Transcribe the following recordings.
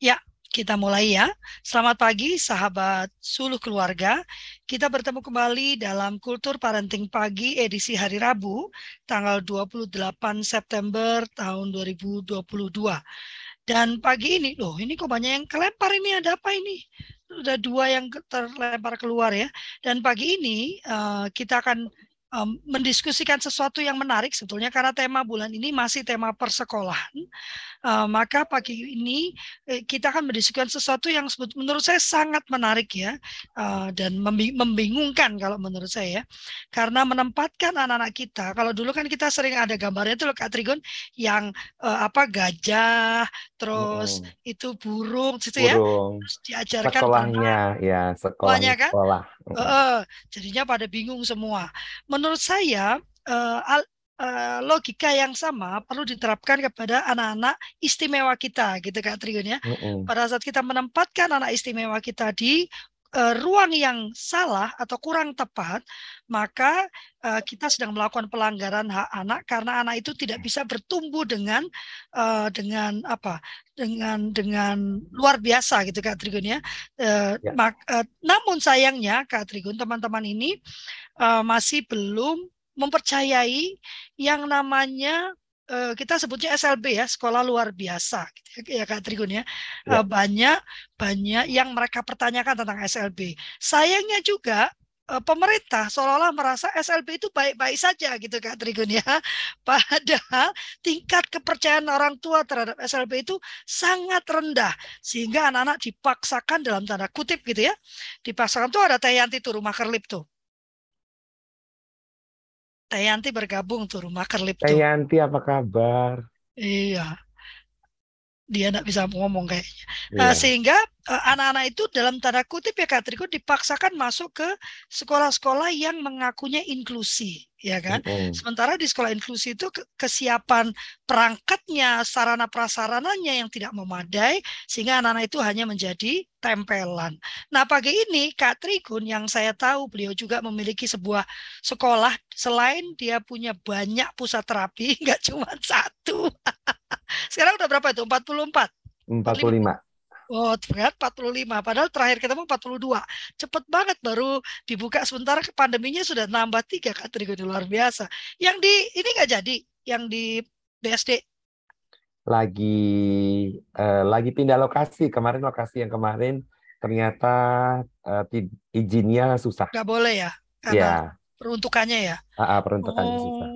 Ya, kita mulai ya. Selamat pagi sahabat suluh keluarga. Kita bertemu kembali dalam Kultur Parenting Pagi edisi hari Rabu, tanggal 28 September tahun 2022. Dan pagi ini, loh ini kok banyak yang kelempar ini, ada apa ini? Sudah dua yang terlempar keluar ya. Dan pagi ini uh, kita akan um, mendiskusikan sesuatu yang menarik sebetulnya karena tema bulan ini masih tema persekolahan. Uh, maka pagi ini eh, kita akan mendiskusikan sesuatu yang menurut saya sangat menarik ya uh, dan membingungkan kalau menurut saya ya. Karena menempatkan anak-anak kita, kalau dulu kan kita sering ada gambarnya itu Kak Trigon yang uh, apa gajah, terus hmm. itu burung gitu ya. Terus diajarkan sekolahnya ya sekolahnya kan? sekolah. Uh, jadinya pada bingung semua menurut saya uh, uh, logika yang sama perlu diterapkan kepada anak-anak istimewa kita, gitu Kak Trigun ya. Mm -hmm. Pada saat kita menempatkan anak istimewa kita di uh, ruang yang salah atau kurang tepat, maka uh, kita sedang melakukan pelanggaran hak anak karena anak itu tidak bisa bertumbuh dengan uh, dengan apa? dengan dengan luar biasa gitu Kak Trigun ya. Uh, ya. Mak, uh, namun sayangnya Kak Trigun teman-teman ini uh, masih belum mempercayai yang namanya kita sebutnya SLB ya sekolah luar biasa gitu ya, ya Kak Trigun ya, ya. Uh, banyak banyak yang mereka pertanyakan tentang SLB sayangnya juga uh, pemerintah seolah-olah merasa SLB itu baik-baik saja gitu Kak Trigun ya. Padahal tingkat kepercayaan orang tua terhadap SLB itu sangat rendah sehingga anak-anak dipaksakan dalam tanda kutip gitu ya. Dipaksakan tuh ada Tayanti tuh rumah kerlip tuh Tayanti bergabung tuh rumah kerlip tuh. Tayanti apa kabar? Iya. Dia tidak bisa ngomong kayaknya. Nah, iya. sehingga Eh, anak-anak itu dalam tanda kutip ya Katriko dipaksakan masuk ke sekolah-sekolah yang mengakunya inklusi ya kan mm -hmm. sementara di sekolah inklusi itu kesiapan perangkatnya sarana prasarananya yang tidak memadai sehingga anak-anak itu hanya menjadi tempelan. Nah pagi ini Kak Trigun yang saya tahu beliau juga memiliki sebuah sekolah selain dia punya banyak pusat terapi nggak cuma satu. Sekarang udah berapa itu? 44? 45. Oh, ternyata 45. Padahal terakhir ketemu 42. Cepet banget baru dibuka sementara pandeminya sudah nambah tiga kategori luar biasa. Yang di ini nggak jadi, yang di BSD lagi uh, lagi pindah lokasi. Kemarin lokasi yang kemarin ternyata uh, izinnya susah. Nggak boleh ya? Karena ya. Peruntukannya ya. Ah, uh, peruntukannya oh, susah.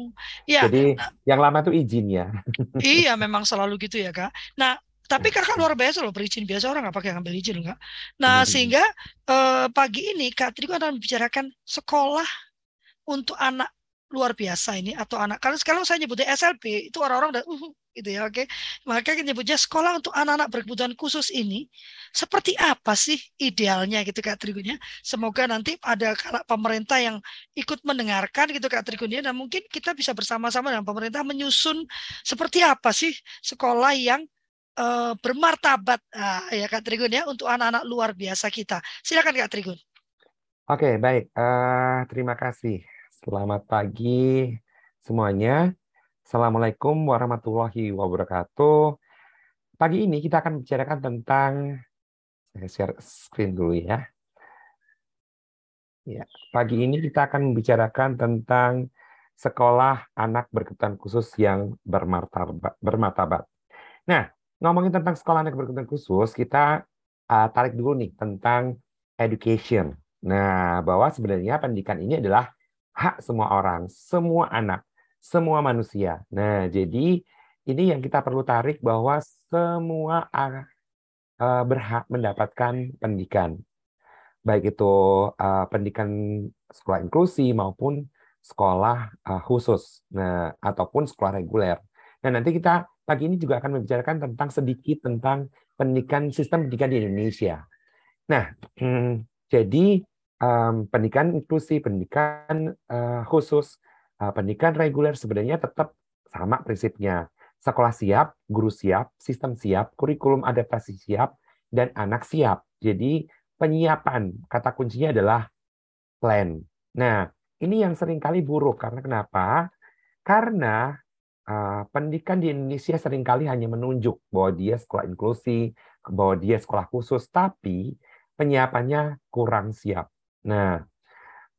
Ya. Jadi nah, yang lama tuh izinnya. iya, memang selalu gitu ya kak. Nah tapi kakak luar biasa loh berizin biasa orang nggak pakai ngambil izin enggak. Nah hmm. sehingga eh, pagi ini Kak Trigo akan membicarakan sekolah untuk anak luar biasa ini atau anak kalau sekarang saya nyebutnya SLB itu orang-orang udah uh, gitu ya oke okay? maka kita sekolah untuk anak-anak berkebutuhan khusus ini seperti apa sih idealnya gitu Kak Trigunya semoga nanti ada pemerintah yang ikut mendengarkan gitu Kak Trigunya dan mungkin kita bisa bersama-sama dengan pemerintah menyusun seperti apa sih sekolah yang uh, bermartabat uh, ya Kak Trigun ya untuk anak-anak luar biasa kita. Silakan Kak Trigun. Oke, baik. Uh, terima kasih. Selamat pagi semuanya. Assalamualaikum warahmatullahi wabarakatuh. Pagi ini kita akan bicarakan tentang saya share screen dulu ya. Ya, pagi ini kita akan membicarakan tentang sekolah anak berkebutuhan khusus yang bermartabat. bermartabat. Nah, ngomongin tentang sekolah anak berkebutuhan khusus, kita uh, tarik dulu nih tentang education. Nah, bahwa sebenarnya pendidikan ini adalah hak semua orang, semua anak, semua manusia. Nah, jadi ini yang kita perlu tarik bahwa semua uh, berhak mendapatkan pendidikan. Baik itu uh, pendidikan sekolah inklusi maupun sekolah uh, khusus, nah ataupun sekolah reguler. Nah, nanti kita pagi ini juga akan membicarakan tentang sedikit tentang pendidikan sistem pendidikan di Indonesia. Nah, hmm, jadi pendidikan inklusi, pendidikan khusus, pendidikan reguler sebenarnya tetap sama prinsipnya. Sekolah siap, guru siap, sistem siap, kurikulum adaptasi siap, dan anak siap. Jadi penyiapan, kata kuncinya adalah plan. Nah, ini yang sering kali buruk. Karena kenapa? Karena uh, pendidikan di Indonesia sering kali hanya menunjuk bahwa dia sekolah inklusi, bahwa dia sekolah khusus, tapi penyiapannya kurang siap. Nah,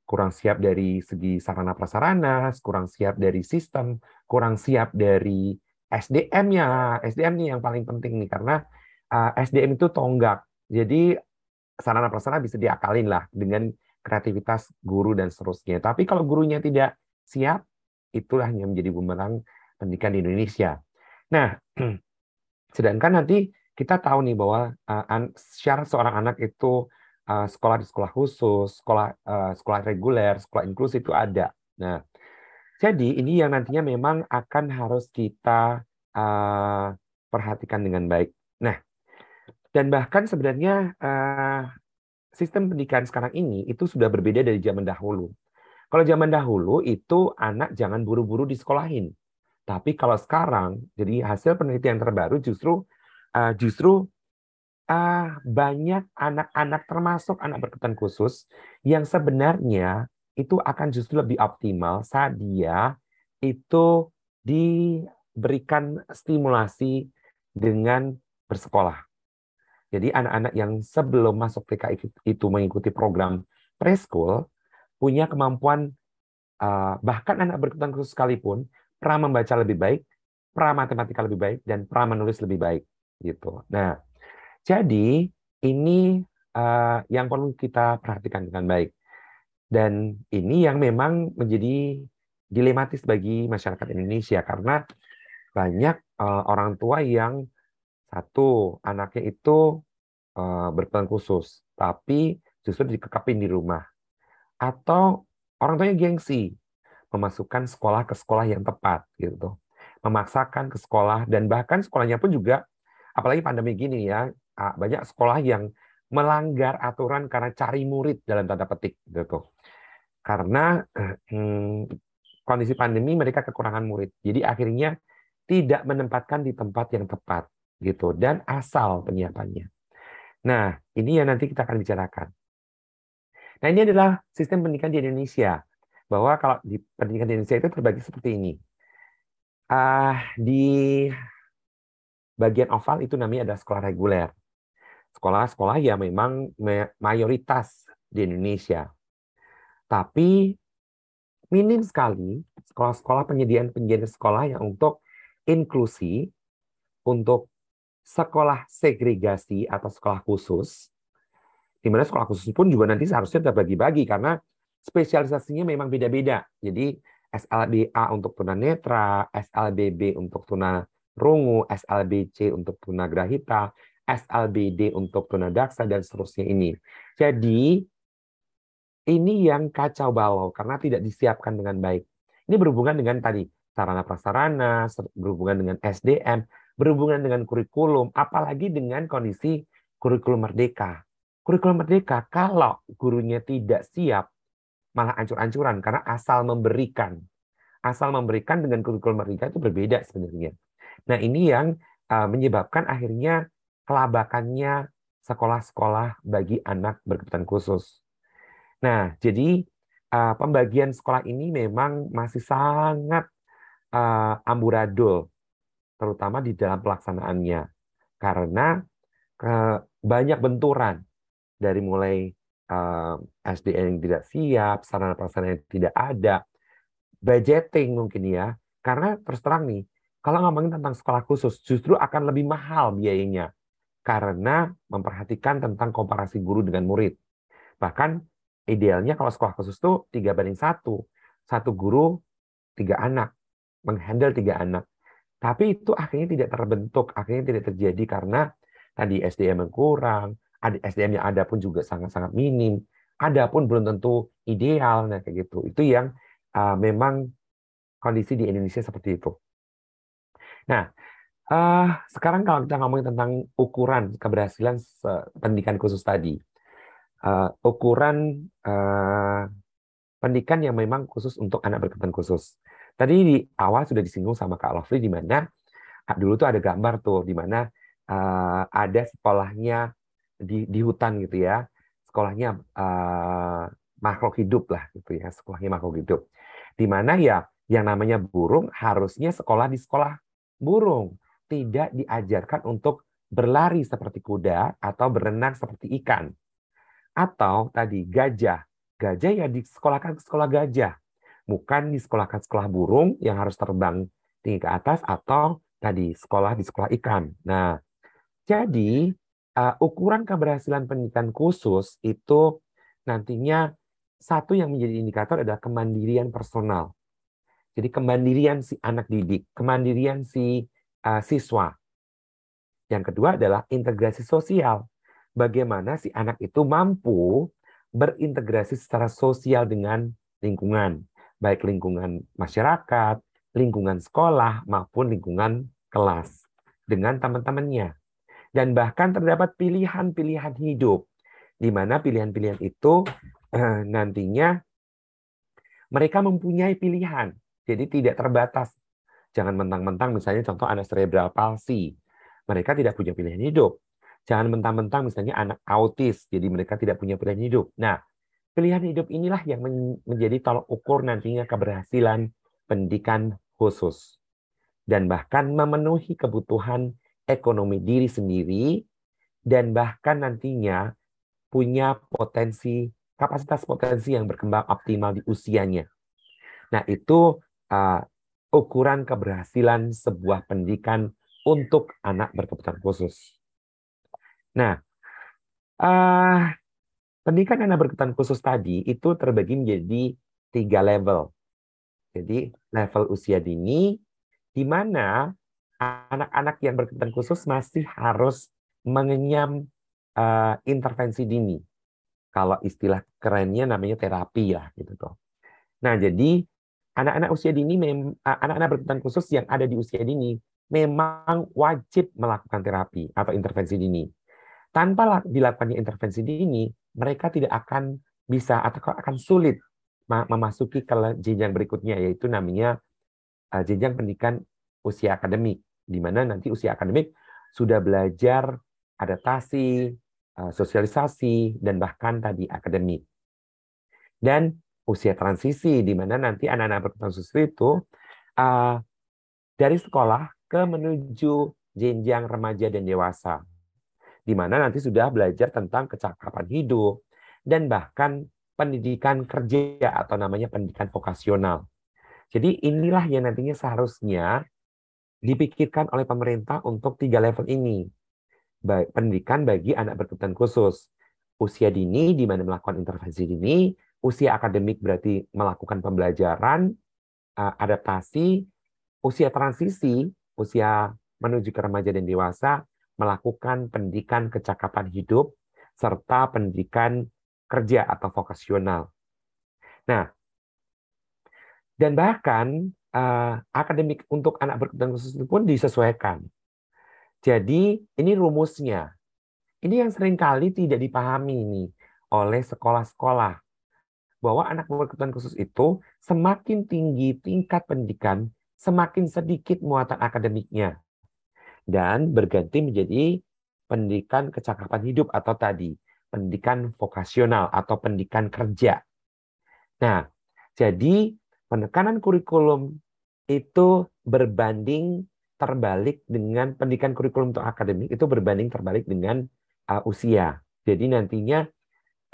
kurang siap dari segi sarana prasarana, kurang siap dari sistem, kurang siap dari SDM-nya. SDM nih yang paling penting nih karena eh, SDM itu tonggak. Jadi sarana prasarana bisa diakalin lah dengan kreativitas guru dan seterusnya. Tapi kalau gurunya tidak siap, itulah yang menjadi bumerang pendidikan di Indonesia. Nah, sedangkan nanti kita tahu nih bahwa uh, syarat seorang anak itu uh, sekolah di sekolah khusus, sekolah uh, sekolah reguler, sekolah inklusif itu ada. Nah, jadi ini yang nantinya memang akan harus kita uh, perhatikan dengan baik. Nah, dan bahkan sebenarnya uh, sistem pendidikan sekarang ini itu sudah berbeda dari zaman dahulu. Kalau zaman dahulu itu anak jangan buru-buru disekolahin. Tapi kalau sekarang, jadi hasil penelitian terbaru justru uh, justru uh, banyak anak-anak termasuk anak berkebutuhan khusus yang sebenarnya itu akan justru lebih optimal saat dia itu diberikan stimulasi dengan bersekolah. Jadi anak-anak yang sebelum masuk TK itu mengikuti program preschool punya kemampuan bahkan anak berkebutuhan khusus sekalipun pra membaca lebih baik, pra matematika lebih baik dan pra menulis lebih baik gitu. Nah, jadi ini uh, yang perlu kita perhatikan dengan baik. Dan ini yang memang menjadi dilematis bagi masyarakat Indonesia karena banyak uh, orang tua yang satu anaknya itu uh, berperan khusus, tapi justru dikekapin di rumah. Atau orang tuanya gengsi, memasukkan sekolah ke sekolah yang tepat gitu. Memaksakan ke sekolah dan bahkan sekolahnya pun juga apalagi pandemi gini ya, banyak sekolah yang melanggar aturan karena cari murid dalam tanda petik gitu. Karena hmm, kondisi pandemi mereka kekurangan murid. Jadi akhirnya tidak menempatkan di tempat yang tepat gitu dan asal penyiapannya. Nah, ini yang nanti kita akan bicarakan. Nah, ini adalah sistem pendidikan di Indonesia. Bahwa kalau di pendidikan di Indonesia itu terbagi seperti ini. Uh, di bagian oval itu namanya ada sekolah reguler. Sekolah-sekolah yang memang mayoritas di Indonesia. Tapi minim sekali sekolah-sekolah penyediaan penyediaan sekolah yang untuk inklusi, untuk sekolah segregasi atau sekolah khusus, di mana sekolah khusus pun juga nanti seharusnya terbagi-bagi karena spesialisasinya memang beda-beda. Jadi SLBA untuk tunanetra, SLBB untuk tuna rungu, SLBC untuk tunagrahita, SLBD untuk tunadaksa, dan seterusnya ini. Jadi, ini yang kacau balau karena tidak disiapkan dengan baik. Ini berhubungan dengan tadi, sarana prasarana, berhubungan dengan SDM, berhubungan dengan kurikulum, apalagi dengan kondisi kurikulum merdeka. Kurikulum merdeka, kalau gurunya tidak siap, malah ancur-ancuran karena asal memberikan. Asal memberikan dengan kurikulum merdeka itu berbeda sebenarnya. Nah, ini yang uh, menyebabkan akhirnya kelabakannya sekolah-sekolah bagi anak berkebutuhan khusus. Nah, jadi uh, pembagian sekolah ini memang masih sangat uh, amburadul, terutama di dalam pelaksanaannya, karena uh, banyak benturan dari mulai uh, SDN yang tidak siap, sarana prasarana yang tidak ada, budgeting mungkin ya, karena terus terang nih kalau ngomongin tentang sekolah khusus, justru akan lebih mahal biayanya karena memperhatikan tentang komparasi guru dengan murid. Bahkan idealnya kalau sekolah khusus itu tiga banding satu, satu guru tiga anak, menghandle tiga anak. Tapi itu akhirnya tidak terbentuk, akhirnya tidak terjadi karena tadi SDM yang kurang, SDM yang ada pun juga sangat-sangat minim, ada pun belum tentu ideal, nah kayak gitu. Itu yang uh, memang kondisi di Indonesia seperti itu. Nah, uh, sekarang kalau kita ngomongin tentang ukuran keberhasilan pendidikan khusus tadi, uh, ukuran uh, pendidikan yang memang khusus untuk anak berkebutuhan khusus. Tadi di awal sudah disinggung sama Kak Lovely di mana dulu tuh ada gambar tuh di mana uh, ada sekolahnya di di hutan gitu ya, sekolahnya uh, makhluk hidup lah gitu ya, sekolahnya makhluk hidup. Di mana ya yang namanya burung harusnya sekolah di sekolah burung tidak diajarkan untuk berlari seperti kuda atau berenang seperti ikan. Atau tadi gajah. Gajah ya di sekolahkan ke sekolah gajah. Bukan di sekolahkan sekolah burung yang harus terbang tinggi ke atas atau tadi sekolah di sekolah ikan. Nah, jadi uh, ukuran keberhasilan pendidikan khusus itu nantinya satu yang menjadi indikator adalah kemandirian personal. Jadi kemandirian si anak didik, kemandirian si uh, siswa. Yang kedua adalah integrasi sosial. Bagaimana si anak itu mampu berintegrasi secara sosial dengan lingkungan, baik lingkungan masyarakat, lingkungan sekolah maupun lingkungan kelas dengan teman-temannya. Dan bahkan terdapat pilihan-pilihan hidup di mana pilihan-pilihan itu eh, nantinya mereka mempunyai pilihan. Jadi tidak terbatas. Jangan mentang-mentang misalnya contoh anak cerebral palsy. Mereka tidak punya pilihan hidup. Jangan mentang-mentang misalnya anak autis, jadi mereka tidak punya pilihan hidup. Nah, pilihan hidup inilah yang menjadi tolok ukur nantinya keberhasilan pendidikan khusus. Dan bahkan memenuhi kebutuhan ekonomi diri sendiri, dan bahkan nantinya punya potensi, kapasitas potensi yang berkembang optimal di usianya. Nah, itu uh, ukuran keberhasilan sebuah pendidikan untuk anak berkebutuhan khusus. Nah, uh, pendidikan anak berkebutuhan khusus tadi itu terbagi menjadi tiga level. Jadi level usia dini, di mana anak-anak yang berkebutuhan khusus masih harus mengenyam uh, intervensi dini. Kalau istilah kerennya namanya terapi lah gitu tuh. Nah jadi anak-anak usia dini, anak-anak berkebutuhan khusus yang ada di usia dini memang wajib melakukan terapi atau intervensi dini. Tanpa dilakukannya intervensi dini, mereka tidak akan bisa atau akan sulit memasuki ke jenjang berikutnya, yaitu namanya jenjang pendidikan usia akademik, di mana nanti usia akademik sudah belajar adaptasi, sosialisasi, dan bahkan tadi akademik. Dan usia transisi, di mana nanti anak-anak khusus itu uh, dari sekolah ke menuju jenjang remaja dan dewasa, di mana nanti sudah belajar tentang kecakapan hidup dan bahkan pendidikan kerja atau namanya pendidikan vokasional. Jadi inilah yang nantinya seharusnya dipikirkan oleh pemerintah untuk tiga level ini. Baik, pendidikan bagi anak berkebutuhan khusus. Usia dini, di mana melakukan intervensi dini. Usia akademik berarti melakukan pembelajaran, eh, adaptasi. Usia transisi, usia menuju ke remaja dan dewasa, melakukan pendidikan kecakapan hidup, serta pendidikan kerja atau vokasional. Nah, dan bahkan uh, akademik untuk anak berkebutuhan khusus pun disesuaikan. Jadi ini rumusnya. Ini yang sering kali tidak dipahami ini oleh sekolah-sekolah bahwa anak berkebutuhan khusus itu semakin tinggi tingkat pendidikan, semakin sedikit muatan akademiknya. Dan berganti menjadi pendidikan kecakapan hidup atau tadi pendidikan vokasional atau pendidikan kerja. Nah, jadi penekanan kurikulum itu berbanding terbalik dengan pendidikan kurikulum untuk akademik itu berbanding terbalik dengan uh, usia. Jadi nantinya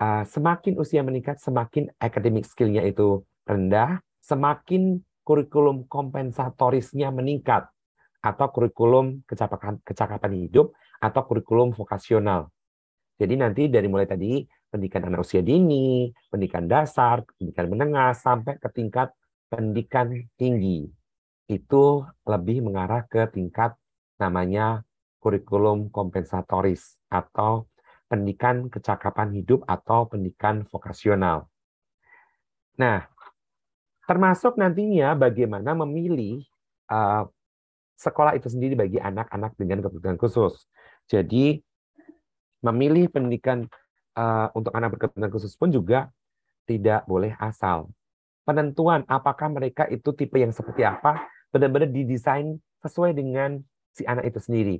uh, semakin usia meningkat, semakin akademik skillnya itu rendah, semakin kurikulum kompensatorisnya meningkat atau kurikulum kecakapan, kecakapan hidup atau kurikulum vokasional. Jadi nanti dari mulai tadi pendidikan anak usia dini, pendidikan dasar, pendidikan menengah sampai ke tingkat pendidikan tinggi itu lebih mengarah ke tingkat namanya kurikulum kompensatoris atau pendidikan kecakapan hidup atau pendidikan vokasional. Nah, termasuk nantinya bagaimana memilih uh, sekolah itu sendiri bagi anak-anak dengan kebutuhan khusus. Jadi, memilih pendidikan uh, untuk anak berkebutuhan khusus pun juga tidak boleh asal. Penentuan apakah mereka itu tipe yang seperti apa benar-benar didesain sesuai dengan si anak itu sendiri.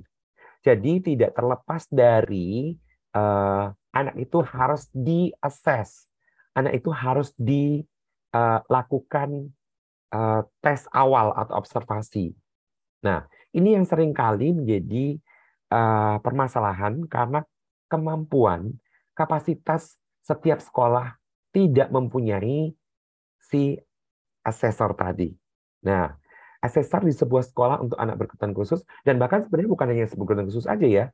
Jadi tidak terlepas dari uh, anak itu harus di-assess. Anak itu harus dilakukan uh, uh, tes awal atau observasi. Nah, ini yang sering kali menjadi uh, permasalahan karena kemampuan, kapasitas setiap sekolah tidak mempunyai si asesor tadi. Nah, asesor di sebuah sekolah untuk anak berkebutuhan khusus dan bahkan sebenarnya bukan hanya berkebutuhan khusus aja ya.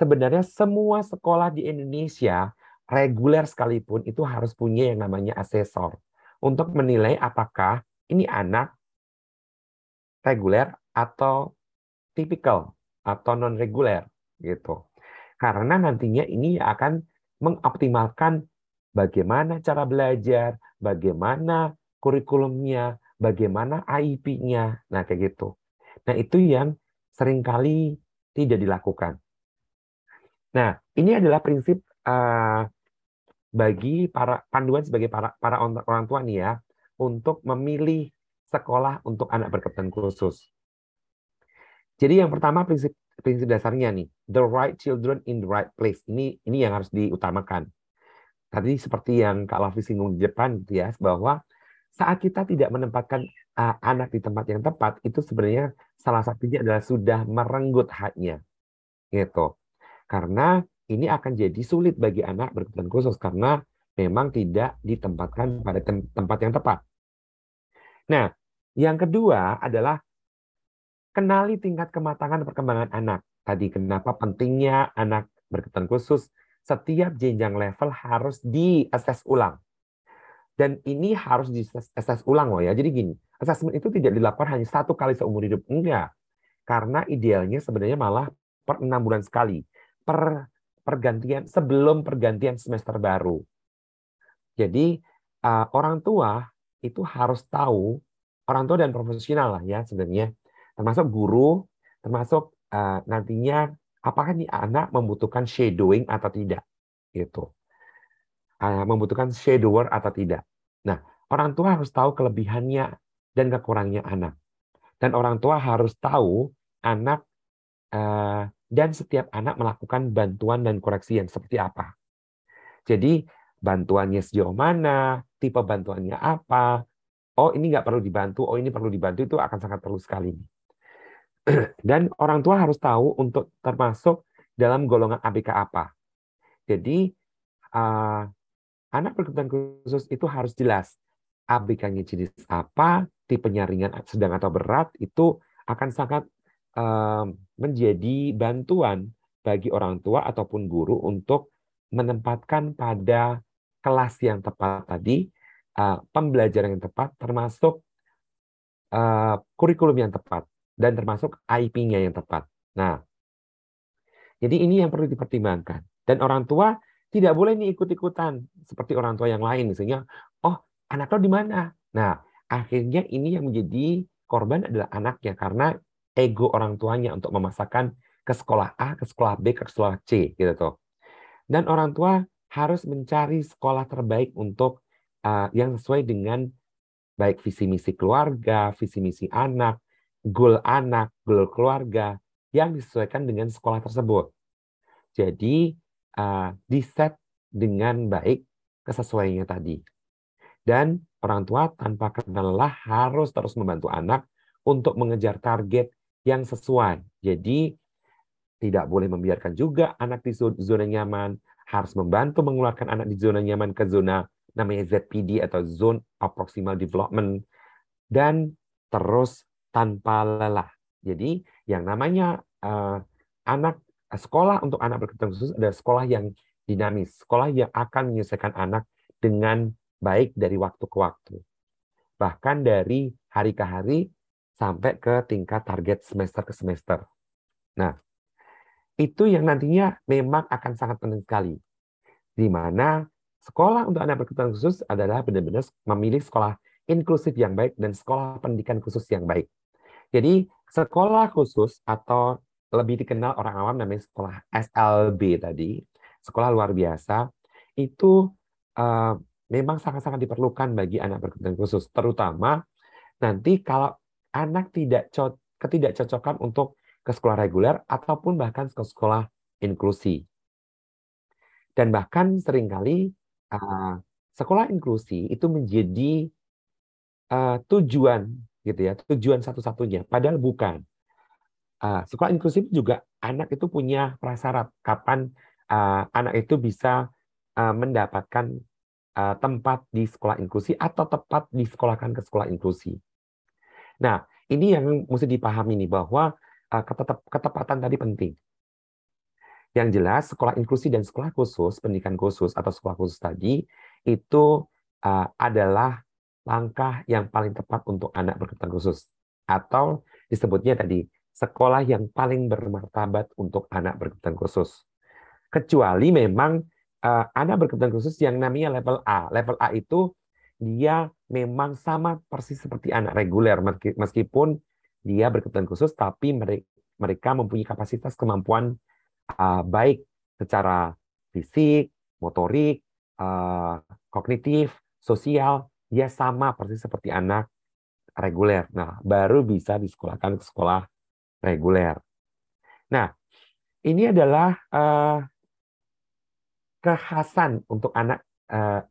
Sebenarnya semua sekolah di Indonesia reguler sekalipun itu harus punya yang namanya asesor untuk menilai apakah ini anak reguler atau tipikal atau non reguler gitu. Karena nantinya ini akan mengoptimalkan bagaimana cara belajar, bagaimana kurikulumnya, bagaimana IP-nya. Nah, kayak gitu. Nah, itu yang sering kali tidak dilakukan. Nah, ini adalah prinsip uh, bagi para panduan sebagai para para orang tua nih ya untuk memilih sekolah untuk anak berkebutuhan khusus. Jadi yang pertama prinsip prinsip dasarnya nih, the right children in the right place. Ini ini yang harus diutamakan. Tadi seperti yang Kak Lavi singgung di depan gitu ya, bahwa saat kita tidak menempatkan uh, anak di tempat yang tepat, itu sebenarnya salah satunya adalah sudah merenggut haknya. Gitu. Karena ini akan jadi sulit bagi anak berkebutuhan khusus karena memang tidak ditempatkan pada tempat yang tepat. Nah, yang kedua adalah kenali tingkat kematangan perkembangan anak. Tadi kenapa pentingnya anak berkebutuhan khusus setiap jenjang level harus diakses ulang. Dan ini harus diakses ulang loh ya. Jadi gini, assessment itu tidak dilakukan hanya satu kali seumur hidup. Enggak. Karena idealnya sebenarnya malah per enam bulan sekali. Per pergantian sebelum pergantian semester baru. Jadi uh, orang tua itu harus tahu orang tua dan profesional lah ya sebenarnya. Termasuk guru termasuk uh, nantinya apakah nih anak membutuhkan shadowing atau tidak gitu. Uh, membutuhkan shadower atau tidak. Nah orang tua harus tahu kelebihannya dan kekurangannya anak. Dan orang tua harus tahu anak uh, dan setiap anak melakukan bantuan dan koreksi yang seperti apa jadi bantuannya sejauh mana tipe bantuannya apa oh ini nggak perlu dibantu oh ini perlu dibantu itu akan sangat perlu sekali Dan orang tua harus tahu untuk termasuk dalam golongan ABK apa. Jadi uh, anak berkebutuhan khusus itu harus jelas ABK-nya jenis apa, tipenya ringan, sedang atau berat itu akan sangat menjadi bantuan bagi orang tua ataupun guru untuk menempatkan pada kelas yang tepat tadi, pembelajaran yang tepat, termasuk kurikulum yang tepat dan termasuk IP-nya yang tepat. Nah, jadi ini yang perlu dipertimbangkan. Dan orang tua tidak boleh nih ikut-ikutan seperti orang tua yang lain. Misalnya, oh anak lo di mana? Nah, akhirnya ini yang menjadi korban adalah anaknya karena ego orang tuanya untuk memasakkan ke sekolah A, ke sekolah B, ke sekolah C, gitu tuh. Dan orang tua harus mencari sekolah terbaik untuk uh, yang sesuai dengan baik visi misi keluarga, visi misi anak, goal anak, goal keluarga yang disesuaikan dengan sekolah tersebut. Jadi uh, di-set dengan baik kesesuaiannya tadi. Dan orang tua tanpa kenal lelah harus terus membantu anak untuk mengejar target yang sesuai. Jadi tidak boleh membiarkan juga anak di zona nyaman, harus membantu mengeluarkan anak di zona nyaman ke zona namanya ZPD atau Zone Proximal Development dan terus tanpa lelah. Jadi yang namanya uh, anak sekolah untuk anak berkebutuhan khusus adalah sekolah yang dinamis, sekolah yang akan menyelesaikan anak dengan baik dari waktu ke waktu. Bahkan dari hari ke hari sampai ke tingkat target semester ke semester. Nah, itu yang nantinya memang akan sangat penting sekali. Di mana sekolah untuk anak berkebutuhan khusus adalah benar-benar memilih sekolah inklusif yang baik dan sekolah pendidikan khusus yang baik. Jadi sekolah khusus atau lebih dikenal orang awam namanya sekolah SLB tadi, sekolah luar biasa, itu uh, memang sangat-sangat diperlukan bagi anak berkebutuhan khusus, terutama nanti kalau anak tidak ketidakcocokan untuk ke sekolah reguler ataupun bahkan ke sekolah inklusi. Dan bahkan sering kali uh, sekolah inklusi itu menjadi uh, tujuan gitu ya tujuan satu-satunya padahal bukan uh, sekolah inklusif juga anak itu punya prasyarat kapan uh, anak itu bisa uh, mendapatkan uh, tempat di sekolah inklusi atau tepat disekolahkan ke sekolah inklusi. Nah, ini yang mesti dipahami nih bahwa uh, ketepatan tadi penting. Yang jelas sekolah inklusi dan sekolah khusus, pendidikan khusus atau sekolah khusus tadi itu uh, adalah langkah yang paling tepat untuk anak berkebutuhan khusus atau disebutnya tadi sekolah yang paling bermartabat untuk anak berkebutuhan khusus. Kecuali memang uh, anak berkebutuhan khusus yang namanya level A. Level A itu dia memang sama persis seperti anak reguler meskipun dia berkebutuhan khusus tapi mereka mempunyai kapasitas kemampuan uh, baik secara fisik, motorik, uh, kognitif, sosial, dia sama persis seperti anak reguler. Nah, baru bisa disekolahkan ke sekolah reguler. Nah, ini adalah uh, kekhasan untuk anak, uh,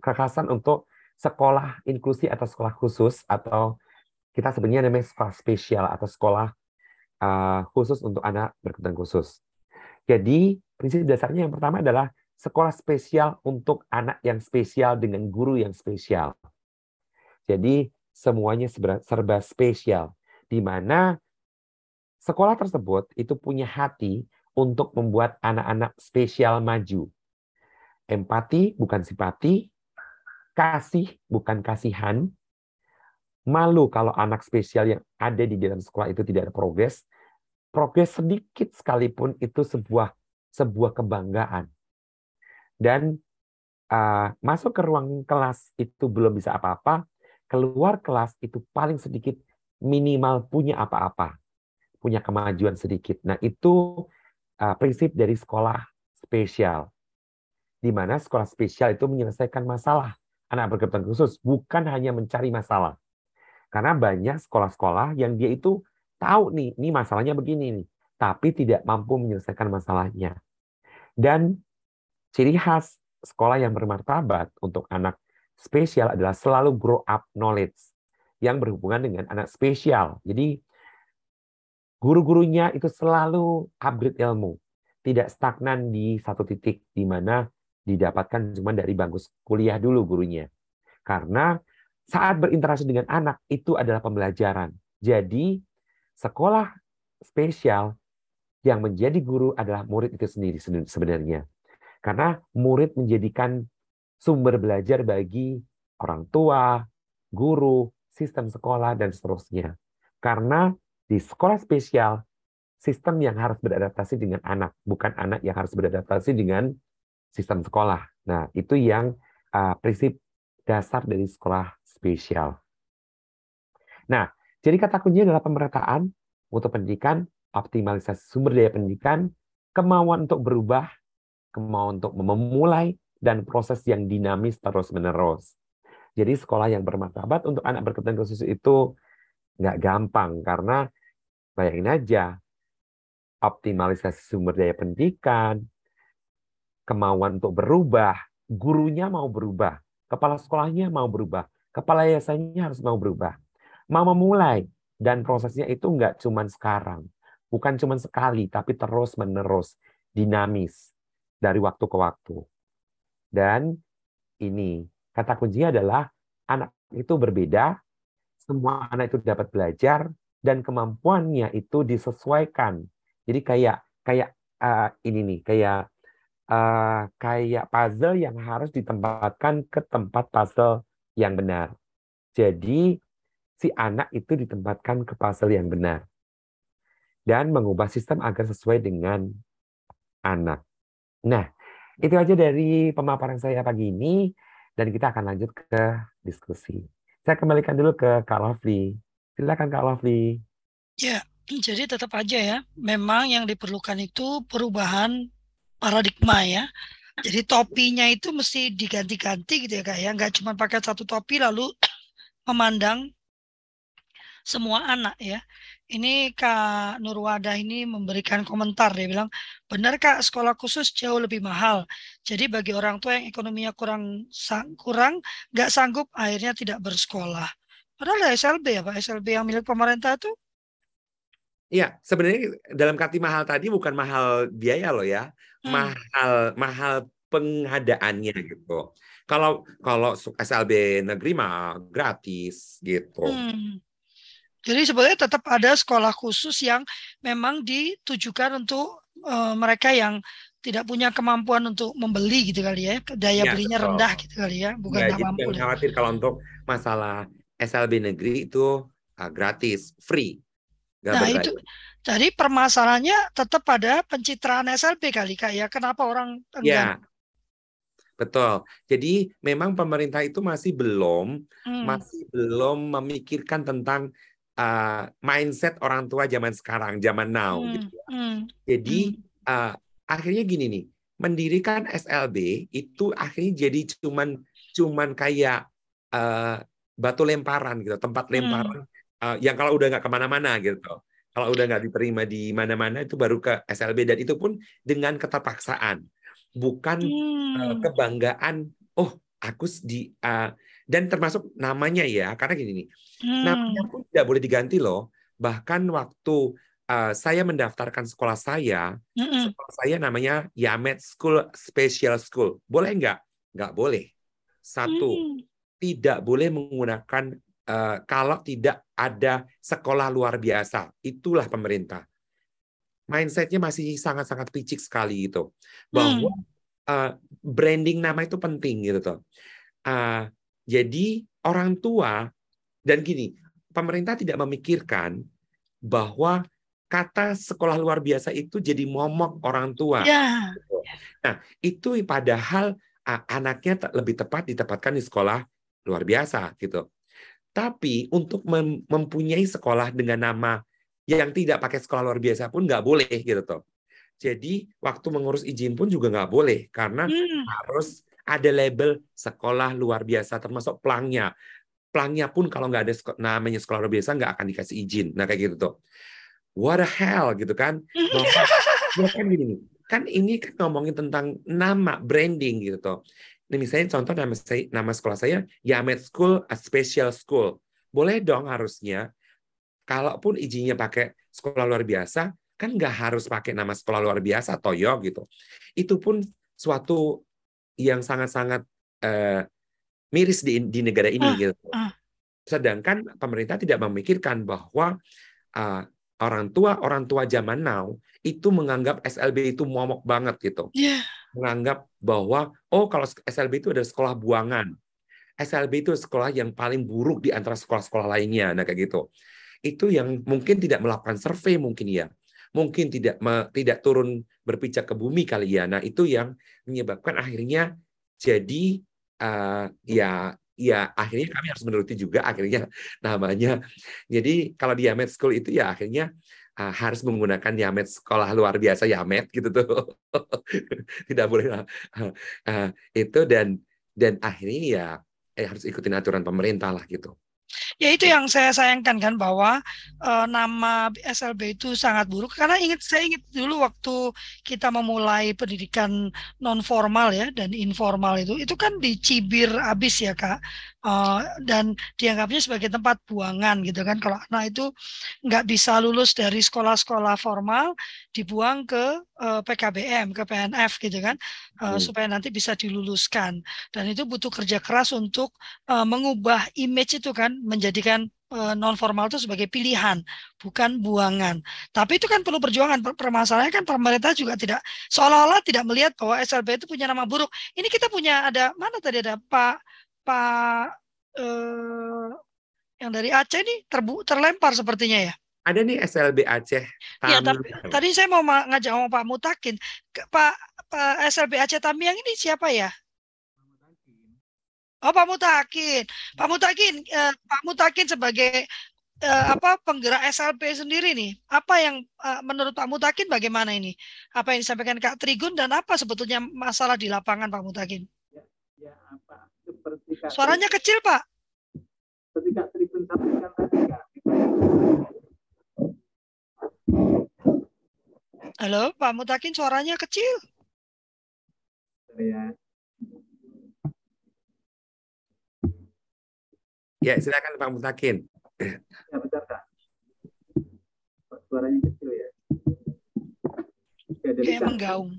kekhasan untuk sekolah inklusi atau sekolah khusus atau kita sebenarnya namanya sekolah spesial atau sekolah uh, khusus untuk anak berkebutuhan khusus. Jadi prinsip dasarnya yang pertama adalah sekolah spesial untuk anak yang spesial dengan guru yang spesial. Jadi semuanya serba spesial, di mana sekolah tersebut itu punya hati untuk membuat anak-anak spesial maju. Empati bukan simpati, kasih bukan kasihan, malu kalau anak spesial yang ada di dalam sekolah itu tidak ada progres, progres sedikit sekalipun itu sebuah sebuah kebanggaan. Dan uh, masuk ke ruang kelas itu belum bisa apa-apa, keluar kelas itu paling sedikit minimal punya apa-apa, punya kemajuan sedikit. Nah, itu uh, prinsip dari sekolah spesial. Di mana sekolah spesial itu menyelesaikan masalah anak berkebutuhan khusus, bukan hanya mencari masalah. Karena banyak sekolah-sekolah yang dia itu tahu nih, ini masalahnya begini nih, tapi tidak mampu menyelesaikan masalahnya. Dan ciri khas sekolah yang bermartabat untuk anak spesial adalah selalu grow up knowledge yang berhubungan dengan anak spesial. Jadi guru-gurunya itu selalu upgrade ilmu, tidak stagnan di satu titik di mana didapatkan cuma dari bangku kuliah dulu gurunya. Karena saat berinteraksi dengan anak itu adalah pembelajaran. Jadi sekolah spesial yang menjadi guru adalah murid itu sendiri sebenarnya. Karena murid menjadikan sumber belajar bagi orang tua, guru, sistem sekolah, dan seterusnya. Karena di sekolah spesial, sistem yang harus beradaptasi dengan anak, bukan anak yang harus beradaptasi dengan sistem sekolah. Nah, itu yang uh, prinsip dasar dari sekolah spesial. Nah, jadi kata kuncinya adalah pemerataan untuk pendidikan, optimalisasi sumber daya pendidikan, kemauan untuk berubah, kemauan untuk memulai, dan proses yang dinamis terus-menerus. Jadi sekolah yang bermartabat untuk anak berkebutuhan khusus itu nggak gampang karena bayangin aja optimalisasi sumber daya pendidikan, kemauan untuk berubah, gurunya mau berubah, kepala sekolahnya mau berubah, kepala yayasannya harus mau berubah, mau memulai dan prosesnya itu nggak cuma sekarang, bukan cuma sekali, tapi terus menerus dinamis dari waktu ke waktu. Dan ini kata kuncinya adalah anak itu berbeda, semua anak itu dapat belajar dan kemampuannya itu disesuaikan. Jadi kayak kayak uh, ini nih, kayak uh, kayak puzzle yang harus ditempatkan ke tempat puzzle yang benar. Jadi si anak itu ditempatkan ke puzzle yang benar dan mengubah sistem agar sesuai dengan anak. Nah, itu aja dari pemaparan saya pagi ini, dan kita akan lanjut ke diskusi. Saya kembalikan dulu ke Kak Lovely. Silakan Kak Lovely. Ya, jadi tetap aja ya, memang yang diperlukan itu perubahan paradigma ya. Jadi topinya itu mesti diganti-ganti gitu ya kak ya, nggak cuma pakai satu topi lalu memandang semua anak ya. Ini Kak Nurwada ini memberikan komentar, dia bilang, benar Kak, sekolah khusus jauh lebih mahal. Jadi bagi orang tua yang ekonominya kurang kurang nggak sanggup, akhirnya tidak bersekolah. Padahal SLB ya Pak, SLB yang milik pemerintah itu Iya, sebenarnya dalam kati mahal tadi bukan mahal biaya loh ya. Mahal mahal pengadaannya gitu. Kalau kalau SLB negeri mah gratis gitu. Hmm. Jadi sebenarnya tetap ada sekolah khusus yang memang ditujukan untuk uh, mereka yang tidak punya kemampuan untuk membeli gitu kali ya, daya ya, belinya betul. rendah gitu kali ya, bukan ya, mampu. Jangan khawatir kalau untuk masalah SLB negeri itu uh, gratis, free. Gak nah itu, jadi permasalahannya tetap pada pencitraan SLB kali kak ya. Kenapa orang enggan? Ya, betul. Jadi memang pemerintah itu masih belum, hmm. masih belum memikirkan tentang uh, mindset orang tua zaman sekarang, zaman now. Hmm. Gitu ya. hmm. Jadi. Uh, akhirnya gini nih, mendirikan SLB itu akhirnya jadi cuman cuman kayak uh, batu lemparan gitu, tempat hmm. lemparan hmm uh, yang kalau udah nggak ke mana-mana gitu. Kalau udah nggak diterima di mana-mana itu baru ke SLB dan itu pun dengan keterpaksaan, bukan hmm. uh, kebanggaan. Oh, aku di uh, dan termasuk namanya ya, karena gini nih, hmm. namanya pun tidak boleh diganti loh. Bahkan waktu uh, saya mendaftarkan sekolah saya, hmm. sekolah saya namanya Yamet School Special School. Boleh nggak? Nggak boleh. Satu, hmm. tidak boleh menggunakan kalau tidak ada sekolah luar biasa. Itulah pemerintah. Mindsetnya masih sangat-sangat picik sekali itu. Bahwa hmm. uh, branding nama itu penting gitu tuh. Uh, jadi orang tua dan gini, pemerintah tidak memikirkan bahwa kata sekolah luar biasa itu jadi momok orang tua. Yeah. Nah, itu padahal uh, anaknya lebih tepat ditempatkan di sekolah luar biasa gitu. Tapi untuk mem mempunyai sekolah dengan nama yang tidak pakai sekolah luar biasa pun nggak boleh gitu toh. Jadi waktu mengurus izin pun juga nggak boleh karena hmm. harus ada label sekolah luar biasa termasuk pelangnya. Pelangnya pun kalau nggak ada namanya sekolah luar biasa nggak akan dikasih izin. Nah kayak gitu tuh. What the hell gitu kan? Bahwa, kan gini nih. Kan ini kan ngomongin tentang nama branding gitu tuh. Ini misalnya contoh nama saya, nama sekolah saya Yamet School, a special school. Boleh dong harusnya. Kalaupun izinnya pakai sekolah luar biasa, kan nggak harus pakai nama sekolah luar biasa Toyo gitu. Itu pun suatu yang sangat-sangat uh, miris di, di negara ini uh, gitu. Uh. Sedangkan pemerintah tidak memikirkan bahwa uh, orang tua orang tua zaman now itu menganggap SLB itu momok banget gitu. Yeah menganggap bahwa oh kalau SLB itu ada sekolah buangan. SLB itu sekolah yang paling buruk di antara sekolah-sekolah lainnya. Nah kayak gitu. Itu yang mungkin tidak melakukan survei mungkin ya. Mungkin tidak tidak turun berpijak ke bumi kali ya. Nah itu yang menyebabkan akhirnya jadi uh, ya ya akhirnya kami harus menuruti juga akhirnya namanya. Jadi kalau di Yamet School itu ya akhirnya uh, harus menggunakan Yamet. Sekolah luar biasa Yamet gitu tuh. Tidak boleh uh, itu dan dan akhirnya ya eh, harus ikutin aturan pemerintah lah gitu. Ya itu yang saya sayangkan kan bahwa uh, nama SLB itu sangat buruk. Karena ingat saya ingat dulu waktu kita memulai pendidikan non formal ya dan informal itu itu kan dicibir abis ya kak uh, dan dianggapnya sebagai tempat buangan gitu kan kalau anak itu nggak bisa lulus dari sekolah-sekolah formal dibuang ke uh, eh, PKBM ke PNF gitu kan uh, hmm. supaya nanti bisa diluluskan dan itu butuh kerja keras untuk uh, mengubah image itu kan menjadikan non formal itu sebagai pilihan, bukan buangan. Tapi itu kan perlu perjuangan. Permasalahannya kan pemerintah juga tidak seolah-olah tidak melihat bahwa SLB itu punya nama buruk. Ini kita punya ada mana tadi ada Pak Pak eh, yang dari Aceh ini terbu terlempar sepertinya ya. Ada nih SLB Aceh. Iya, tapi tadi saya mau ngajak sama Pak Mutakin. Pak, Pak SLB Aceh Tamiang ini siapa ya? Oh Pak Mutakin, Pak Mutakin, eh, Pak Mutakin sebagai eh, apa penggerak SLB sendiri nih, apa yang eh, menurut Pak Mutakin bagaimana ini? Apa yang disampaikan Kak Trigun dan apa sebetulnya masalah di lapangan Pak Mutakin? Ya, ya apa seperti Suaranya kecil, Pak. Ketika Tribun sampaikan tadi, Kak. Halo, Pak Mutakin suaranya kecil. Ya. Ya, silakan Pak Mutakin. Ya, betul, Kak. suaranya kecil ya. Kayak menggaung.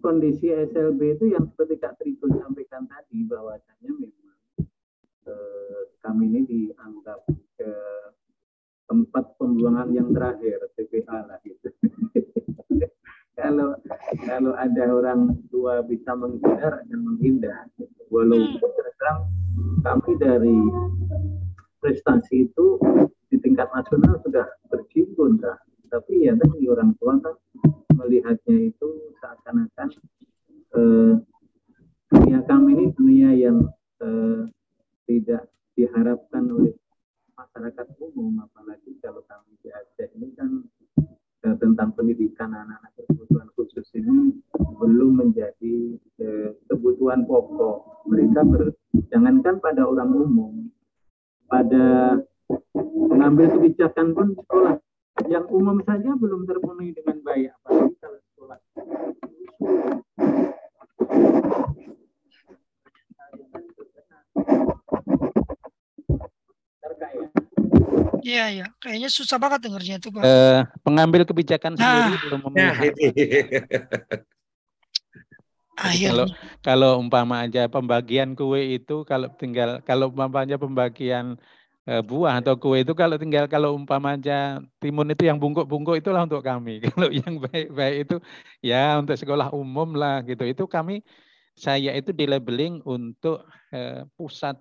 Kondisi SLB itu yang seperti Kak Trigun sampaikan tadi bahwasanya memang eh, kami ini dianggap ke tempat pembuangan yang terakhir TPA lah gitu. kalau kalau ada orang tua bisa menghindar akan menghindar. Gitu. Walaupun hmm. terang kami dari prestasi itu di tingkat nasional sudah berjimpun, tapi ya tadi orang tua kan melihatnya itu seakan-akan eh, dunia kami ini dunia yang eh, tidak diharapkan oleh masyarakat umum apalagi kalau kami di Aceh ini kan eh, tentang pendidikan anak-anak berkebutuhan khusus ini belum menjadi eh, kebutuhan pokok. Mereka ber, jangankan pada orang umum pada mengambil kebijakan pun sekolah yang umum saja belum terpenuhi dengan baik. apalagi kalau sekolah Iya, iya. Kayaknya susah banget dengarnya itu, Pak. Uh, pengambil kebijakan nah. sendiri belum memilih. Kalau kalau umpama aja pembagian kue itu kalau tinggal kalau umpamanya pembagian Eh, buah atau kue itu kalau tinggal kalau umpama aja timun itu yang bungkuk-bungkuk itulah untuk kami. Kalau yang baik-baik itu ya untuk sekolah umum lah gitu. Itu kami saya itu di labeling untuk eh, pusat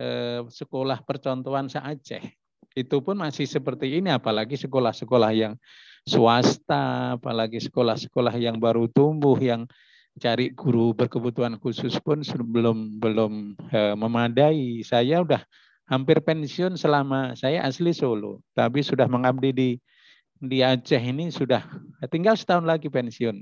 eh, sekolah percontohan se-Aceh. Itu pun masih seperti ini apalagi sekolah-sekolah yang swasta, apalagi sekolah-sekolah yang baru tumbuh yang cari guru berkebutuhan khusus pun belum belum eh, memadai. Saya udah hampir pensiun selama saya asli Solo, tapi sudah mengabdi di di Aceh ini sudah tinggal setahun lagi pensiun.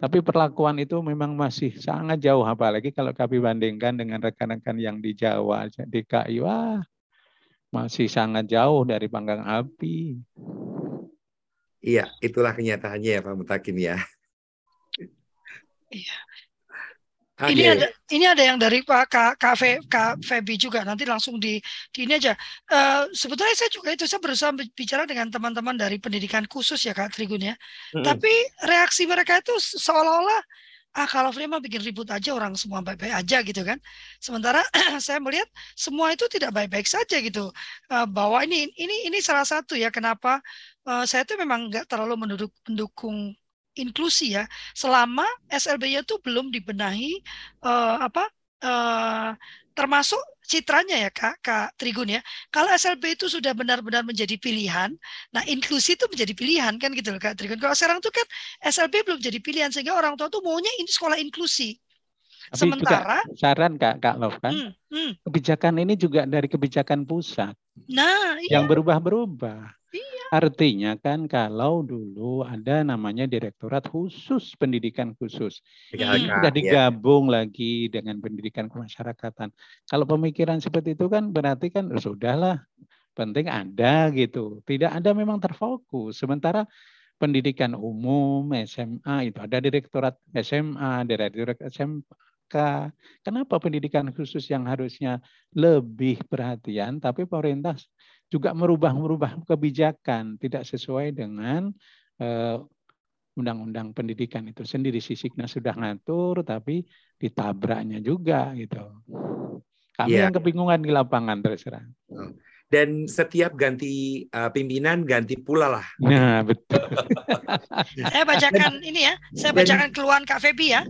Tapi perlakuan itu memang masih sangat jauh, apalagi kalau kami bandingkan dengan rekan-rekan yang di Jawa, di KI, wah masih sangat jauh dari panggang api. Iya, itulah kenyataannya ya Pak Mutakin ya. Iya. Okay. Ini ada ini ada yang dari Pak Kak Kak, Fe, Kak Febi juga nanti langsung di, di ini aja. Uh, sebetulnya saya juga itu saya berusaha bicara dengan teman-teman dari pendidikan khusus ya Kak Trigun ya. Mm-hmm. Tapi reaksi mereka itu seolah-olah ah kalau Free bikin ribut aja orang semua baik-baik aja gitu kan. Sementara saya melihat semua itu tidak baik-baik saja gitu. Uh, bahwa ini ini ini salah satu ya kenapa uh, saya itu memang nggak terlalu mendukung inklusi ya selama SLB-nya itu belum dibenahi uh, apa uh, termasuk citranya ya Kak Kak Trigun ya. Kalau SLB itu sudah benar-benar menjadi pilihan, nah inklusi itu menjadi pilihan kan gitu loh Kak Trigun. Kalau sekarang itu kan SLB belum jadi pilihan sehingga orang tua tuh maunya ini sekolah inklusi. Tapi Sementara juga saran Kak Kak Love kan, hmm, hmm. kebijakan ini juga dari kebijakan pusat. Nah, iya. yang berubah-berubah. Iya. Artinya kan kalau dulu ada namanya Direktorat Khusus Pendidikan Khusus. Hmm. Sudah iya. digabung ya. lagi dengan pendidikan kemasyarakatan. Kalau pemikiran seperti itu kan berarti kan oh, sudahlah penting ada gitu. Tidak ada memang terfokus. Sementara pendidikan umum SMA itu ada direktorat SMA, direktorat SMK. Kenapa pendidikan khusus yang harusnya lebih perhatian tapi pemerintah juga merubah-merubah kebijakan tidak sesuai dengan eh, undang-undang pendidikan itu sendiri sisiknya sudah ngatur tapi ditabraknya juga gitu. Kami yeah. yang kebingungan di lapangan terserah. Oh. Dan setiap ganti uh, pimpinan ganti pula lah. Nah betul. saya bacakan ini ya, saya bacakan keluhan Kak Febi ya.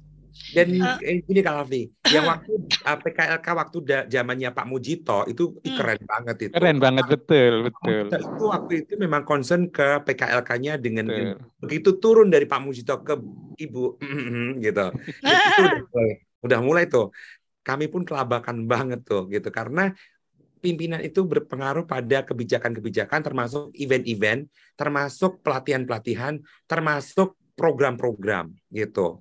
Dan uh, ini Kak Alfi, yang waktu uh, eh, PKLK waktu zamannya Pak Mujito itu hmm. keren banget itu. Keren banget betul, betul. Itu waktu itu memang concern ke PKLK-nya dengan betul. begitu turun dari Pak Mujito ke Ibu gitu. itu udah mulai, udah mulai tuh. Kami pun kelabakan banget tuh gitu karena pimpinan itu berpengaruh pada kebijakan-kebijakan termasuk event-event, termasuk pelatihan-pelatihan, termasuk program-program gitu.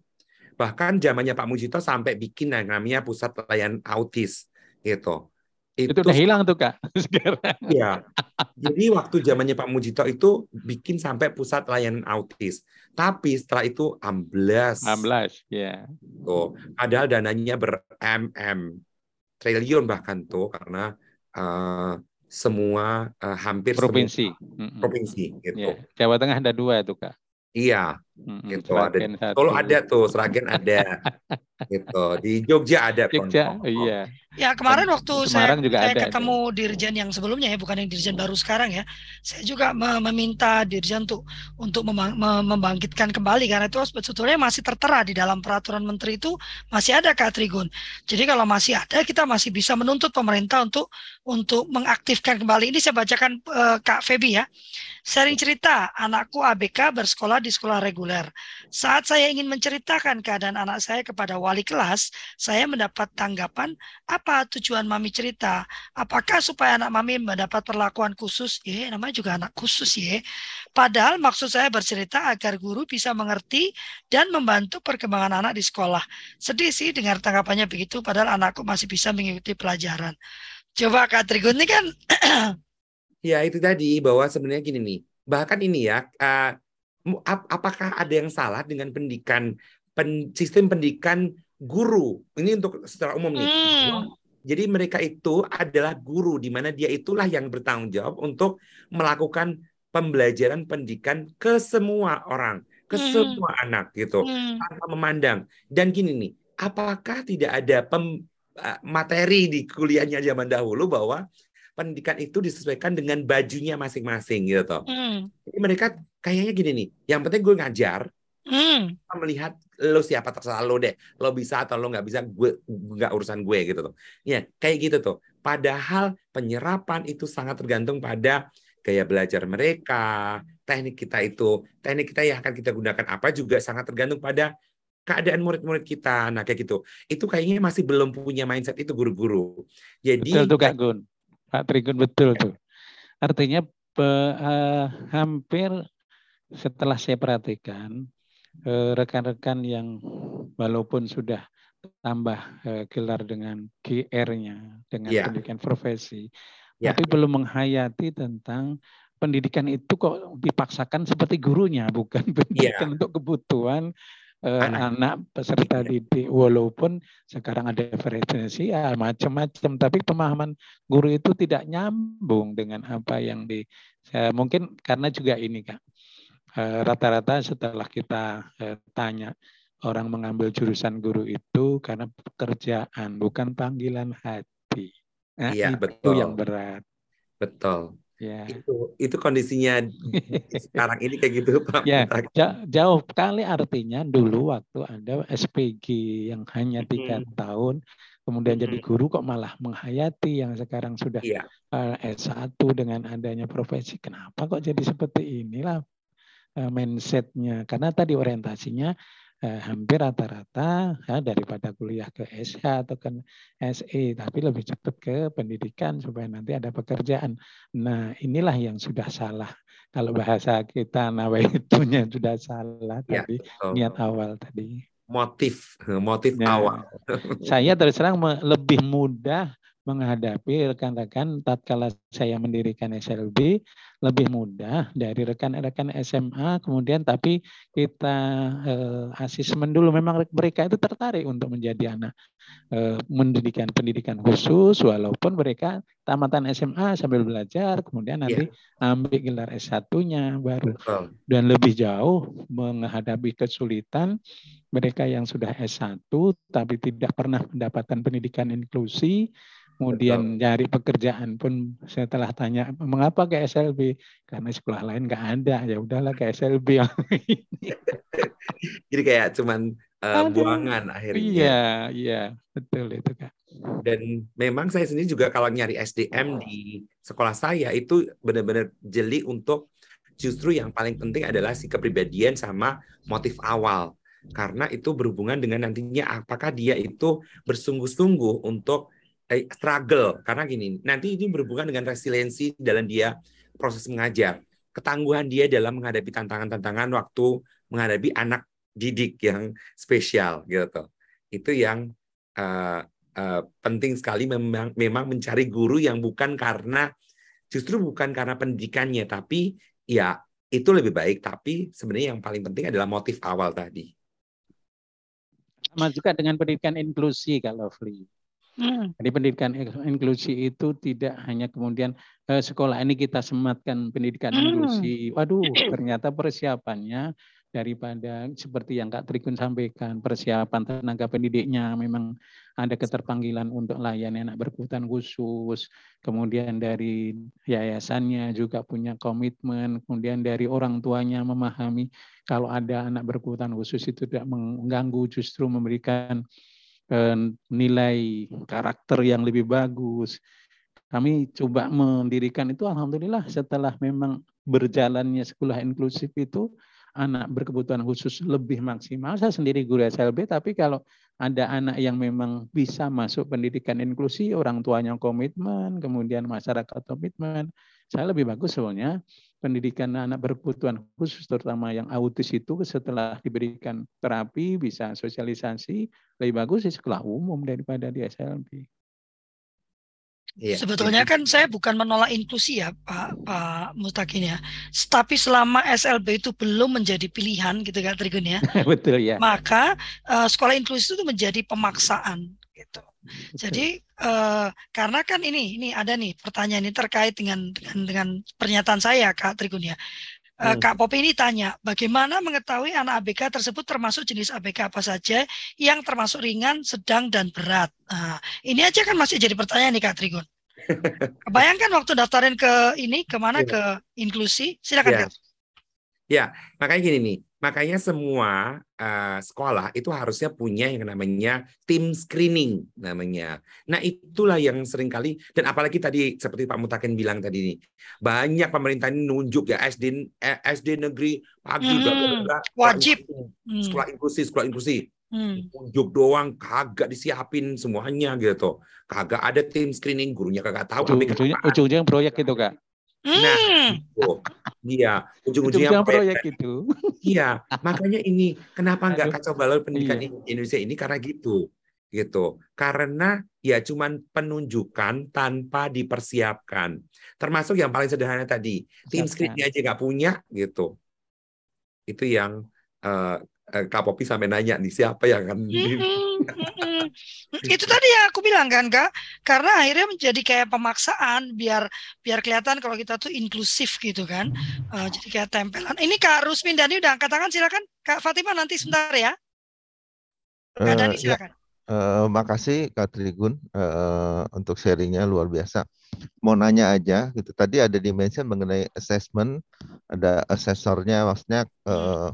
Bahkan zamannya Pak Mujito sampai bikin yang namanya pusat pelayanan autis gitu. Itu, itu udah hilang tuh kak sekarang. Iya. Jadi waktu zamannya Pak Mujito itu bikin sampai pusat layanan autis. Tapi setelah itu amblas. Amblas, ya. Tuh, padahal dananya ber MM triliun bahkan tuh karena uh, semua uh, hampir provinsi semua provinsi gitu. Ya. Jawa Tengah ada dua itu kak. Iya, hmm, gitu ada. Solo ada tuh, Seragen ada, gitu. Di Jogja ada. Jogja, iya. Ya kemarin waktu Semarang saya, juga saya ada, ketemu ada. dirjen yang sebelumnya ya, bukan yang dirjen baru sekarang ya. Saya juga meminta dirjen untuk untuk membangkitkan kembali karena itu sebetulnya masih tertera di dalam peraturan menteri itu masih ada Kak Trigun. Jadi kalau masih ada kita masih bisa menuntut pemerintah untuk untuk mengaktifkan kembali. Ini saya bacakan uh, Kak Febi ya. Sharing cerita, anakku ABK bersekolah di sekolah reguler. Saat saya ingin menceritakan keadaan anak saya kepada wali kelas, saya mendapat tanggapan, apa tujuan mami cerita? Apakah supaya anak mami mendapat perlakuan khusus? Ya, namanya juga anak khusus ya. Padahal maksud saya bercerita agar guru bisa mengerti dan membantu perkembangan anak di sekolah. Sedih sih dengar tanggapannya begitu, padahal anakku masih bisa mengikuti pelajaran. Coba Kak Trigun ini kan Ya itu tadi bahwa sebenarnya gini nih, bahkan ini ya, uh, apakah ada yang salah dengan pendidikan pen, sistem pendidikan guru? Ini untuk secara umum nih. Hmm. Jadi mereka itu adalah guru di mana dia itulah yang bertanggung jawab untuk melakukan pembelajaran pendidikan ke semua orang, ke hmm. semua anak gitu, hmm. tanpa memandang. Dan gini nih, apakah tidak ada pem, materi di kuliahnya zaman dahulu bahwa pendidikan itu disesuaikan dengan bajunya masing-masing gitu. Mm. Jadi mereka kayaknya gini nih, yang penting gue ngajar, mm. melihat lo siapa terserah lo deh, lo bisa atau lo nggak bisa, gue nggak urusan gue gitu tuh. Ya kayak gitu tuh. Padahal penyerapan itu sangat tergantung pada gaya belajar mereka, teknik kita itu, teknik kita yang akan kita gunakan apa juga sangat tergantung pada keadaan murid-murid kita. Nah kayak gitu. Itu kayaknya masih belum punya mindset itu guru-guru. Jadi Betul tuh Kak Gun. Pak Trigun betul tuh. Artinya be, uh, hampir setelah saya perhatikan rekan rekan-rekan yang walaupun sudah tambah uh, gelar dengan GR-nya dengan yeah. pendidikan profesi, yeah. tapi belum menghayati tentang pendidikan itu kok dipaksakan seperti gurunya, bukan pendidikan yeah. untuk kebutuhan uh, anak. anak peserta iya. didik walaupun sekarang ada ya macam-macam tapi pemahaman guru itu tidak nyambung dengan apa yang di uh, mungkin karena juga ini kak eh, rata-rata setelah kita tanya orang mengambil jurusan guru itu karena pekerjaan bukan panggilan hati nah, iya, itu betul. yang berat betul Ya. Itu itu kondisinya sekarang ini kayak gitu Pak. Ya, jauh kali artinya dulu waktu ada SPG yang hanya tiga hmm. tahun, kemudian hmm. jadi guru kok malah menghayati yang sekarang sudah ya. uh, S1 dengan adanya profesi. Kenapa kok jadi seperti inilah uh, mindsetnya? Karena tadi orientasinya eh, hampir rata-rata ya, daripada kuliah ke SH atau ke SE, tapi lebih cepat ke pendidikan supaya nanti ada pekerjaan. Nah inilah yang sudah salah. Kalau bahasa kita nawaitunya sudah salah ya, tadi betul. niat awal tadi. Motif, motif ya, awal. saya terus terang lebih mudah menghadapi rekan-rekan tatkala saya mendirikan SLB lebih mudah dari rekan-rekan SMA kemudian tapi kita eh, asesmen dulu memang mereka itu tertarik untuk menjadi anak eh, mendidikan pendidikan khusus walaupun mereka tamatan SMA sambil belajar kemudian nanti yeah. ambil gelar S1-nya baru Betul. dan lebih jauh menghadapi kesulitan mereka yang sudah S1 tapi tidak pernah mendapatkan pendidikan inklusi kemudian Betul. nyari pekerjaan pun saya telah tanya mengapa ke SLB karena sekolah lain nggak ada. Ya udahlah ke SLB jadi kayak cuman uh, buangan akhirnya. Iya iya. Betul itu kak. Dan memang saya sendiri juga kalau nyari SDM di sekolah saya itu benar-benar jeli untuk justru yang paling penting adalah si kepribadian sama motif awal. Karena itu berhubungan dengan nantinya apakah dia itu bersungguh-sungguh untuk eh, struggle. Karena gini nanti ini berhubungan dengan resiliensi dalam dia proses mengajar. Ketangguhan dia dalam menghadapi tantangan-tantangan waktu menghadapi anak didik yang spesial gitu. Itu yang uh, uh, penting sekali memang memang mencari guru yang bukan karena justru bukan karena pendidikannya tapi ya itu lebih baik. Tapi sebenarnya yang paling penting adalah motif awal tadi. Sama juga dengan pendidikan inklusi kalau Fli Hmm. Jadi pendidikan inklusi itu tidak hanya kemudian eh, sekolah ini kita sematkan pendidikan hmm. inklusi. Waduh, ternyata persiapannya daripada seperti yang Kak Trigun sampaikan, persiapan tenaga pendidiknya memang ada keterpanggilan untuk layani anak berkebutuhan khusus, kemudian dari yayasannya juga punya komitmen, kemudian dari orang tuanya memahami kalau ada anak berkebutuhan khusus itu tidak mengganggu, justru memberikan nilai karakter yang lebih bagus. Kami coba mendirikan itu alhamdulillah setelah memang berjalannya sekolah inklusif itu anak berkebutuhan khusus lebih maksimal. Saya sendiri guru SLB, tapi kalau ada anak yang memang bisa masuk pendidikan inklusi, orang tuanya komitmen, kemudian masyarakat komitmen, saya lebih bagus sebenarnya pendidikan anak berkebutuhan khusus, terutama yang autis itu setelah diberikan terapi, bisa sosialisasi, lebih bagus di sekolah umum daripada di SLB. Iya, Sebetulnya iya. kan saya bukan menolak inklusi ya Pak Pak Mutakin ya. Tapi selama SLB itu belum menjadi pilihan gitu kan Trigun ya. Betul ya. Maka uh, sekolah inklusi itu menjadi pemaksaan gitu. Jadi uh, karena kan ini ini ada nih pertanyaan ini terkait dengan dengan, dengan pernyataan saya Kak Trigun ya. Uh, Kak Popi ini tanya, bagaimana mengetahui anak ABK tersebut termasuk jenis ABK apa saja yang termasuk ringan, sedang, dan berat? Nah, ini aja kan masih jadi pertanyaan nih Kak Trigun. Bayangkan waktu daftarin ke ini, ke mana? Ya. Ke inklusi? Silakan ya. Kak. Ya, makanya gini nih, makanya semua uh, sekolah itu harusnya punya yang namanya tim screening namanya. Nah itulah yang sering kali dan apalagi tadi seperti Pak Mutakin bilang tadi nih, banyak pemerintah ini nunjuk ya SD eh, SD negeri pagi hmm, wajib sekolah inklusi sekolah inklusi. Hmm. Unjuk doang kagak disiapin semuanya gitu. Kagak ada tim screening, gurunya kagak tahu. Ujung, ujung-ujungnya proyek itu kak. Nah, hmm. itu. Iya, ujung-ujungnya proyek itu. Iya, makanya ini kenapa nggak kacau balau pendidikan iya. Indonesia ini karena gitu. Gitu. Karena ya cuman penunjukan tanpa dipersiapkan. Termasuk yang paling sederhana tadi, tim screening aja nggak punya gitu. Itu yang uh, Kak Popi sampai nanya nih siapa yang akan itu tadi ya aku bilang kan kak. Karena akhirnya menjadi kayak pemaksaan biar biar kelihatan kalau kita tuh inklusif gitu kan. Uh, jadi kayak tempelan. Ini kak Rusmin Dani udah angkat tangan silakan. Kak Fatima nanti sebentar ya. Kak Dani eh, ya. silakan. Uh, makasih kak Trigun uh, untuk sharingnya luar biasa. Mau nanya aja gitu. Tadi ada dimension mengenai assessment ada asesornya maksudnya uh,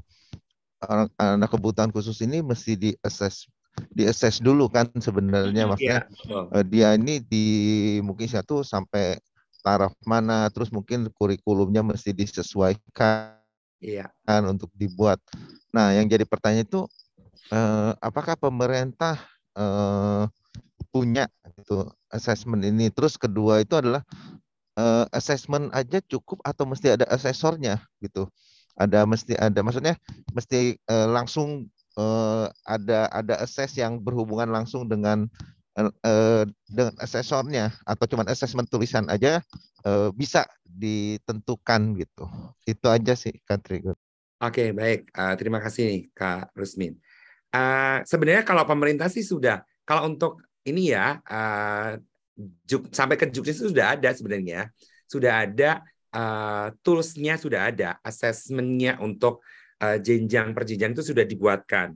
anak, anak kebutuhan khusus ini mesti di assess di assess dulu kan sebenarnya iya, maksudnya yeah. dia ini di mungkin satu sampai taraf mana terus mungkin kurikulumnya mesti disesuaikan yeah. kan untuk dibuat. Nah, yang jadi pertanyaan itu eh, apakah pemerintah eh, punya itu assessment ini? Terus kedua itu adalah eh, assessment aja cukup atau mesti ada asesornya gitu? Ada mesti ada maksudnya mesti eh, langsung uh, ada ada assess yang berhubungan langsung dengan uh, dengan asesornya atau cuma assessment tulisan aja uh, bisa ditentukan gitu. Itu aja sih Kak Trigun. Oke, baik. Uh, terima kasih Kak Rusmin. Uh, sebenarnya kalau pemerintah sih sudah, kalau untuk ini ya, uh, juk, sampai ke juknis itu sudah ada sebenarnya. Sudah ada uh, toolsnya sudah ada, assessmentnya untuk uh, jenjang per jenjang itu sudah dibuatkan.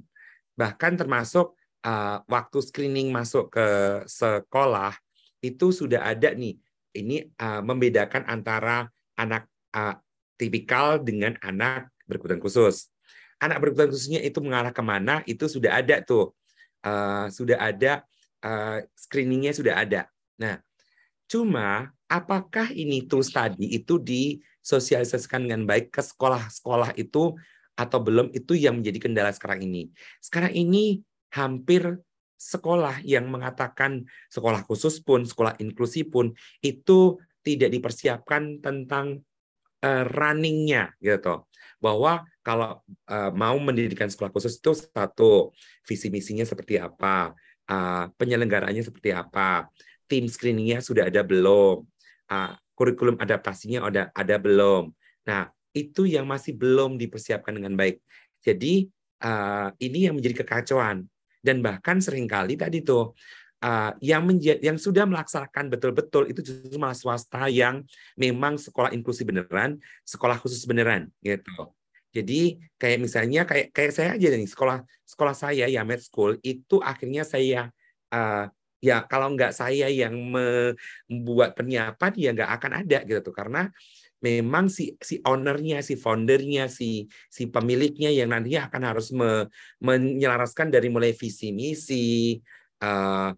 Bahkan termasuk uh, waktu screening masuk ke sekolah itu sudah ada nih. Ini uh, membedakan antara anak uh, tipikal dengan anak berkebutuhan khusus. Anak berkebutuhan khususnya itu mengarah ke mana itu sudah ada tuh. Uh, sudah ada uh, screeningnya sudah ada. Nah, cuma apakah ini tools tadi itu disosialisasikan dengan baik ke sekolah-sekolah itu atau belum itu yang menjadi kendala sekarang ini. Sekarang ini hampir sekolah yang mengatakan sekolah khusus pun, sekolah inklusi pun itu tidak dipersiapkan tentang uh, runningnya gitu. Bahwa kalau uh, mau mendirikan sekolah khusus itu satu visi misinya seperti apa, uh, penyelenggaranya seperti apa, tim screeningnya sudah ada belum, uh, kurikulum adaptasinya ada ada belum. Nah itu yang masih belum dipersiapkan dengan baik. Jadi uh, ini yang menjadi kekacauan dan bahkan sering kali tadi tuh uh, yang yang sudah melaksanakan betul-betul itu justru malah swasta yang memang sekolah inklusi beneran, sekolah khusus beneran gitu. Jadi kayak misalnya kayak kayak saya aja nih sekolah sekolah saya ya med school itu akhirnya saya uh, ya kalau nggak saya yang membuat penyiapan ya nggak akan ada gitu tuh karena memang si si ownernya si foundernya si si pemiliknya yang nantinya akan harus me, menyelaraskan dari mulai visi misi uh,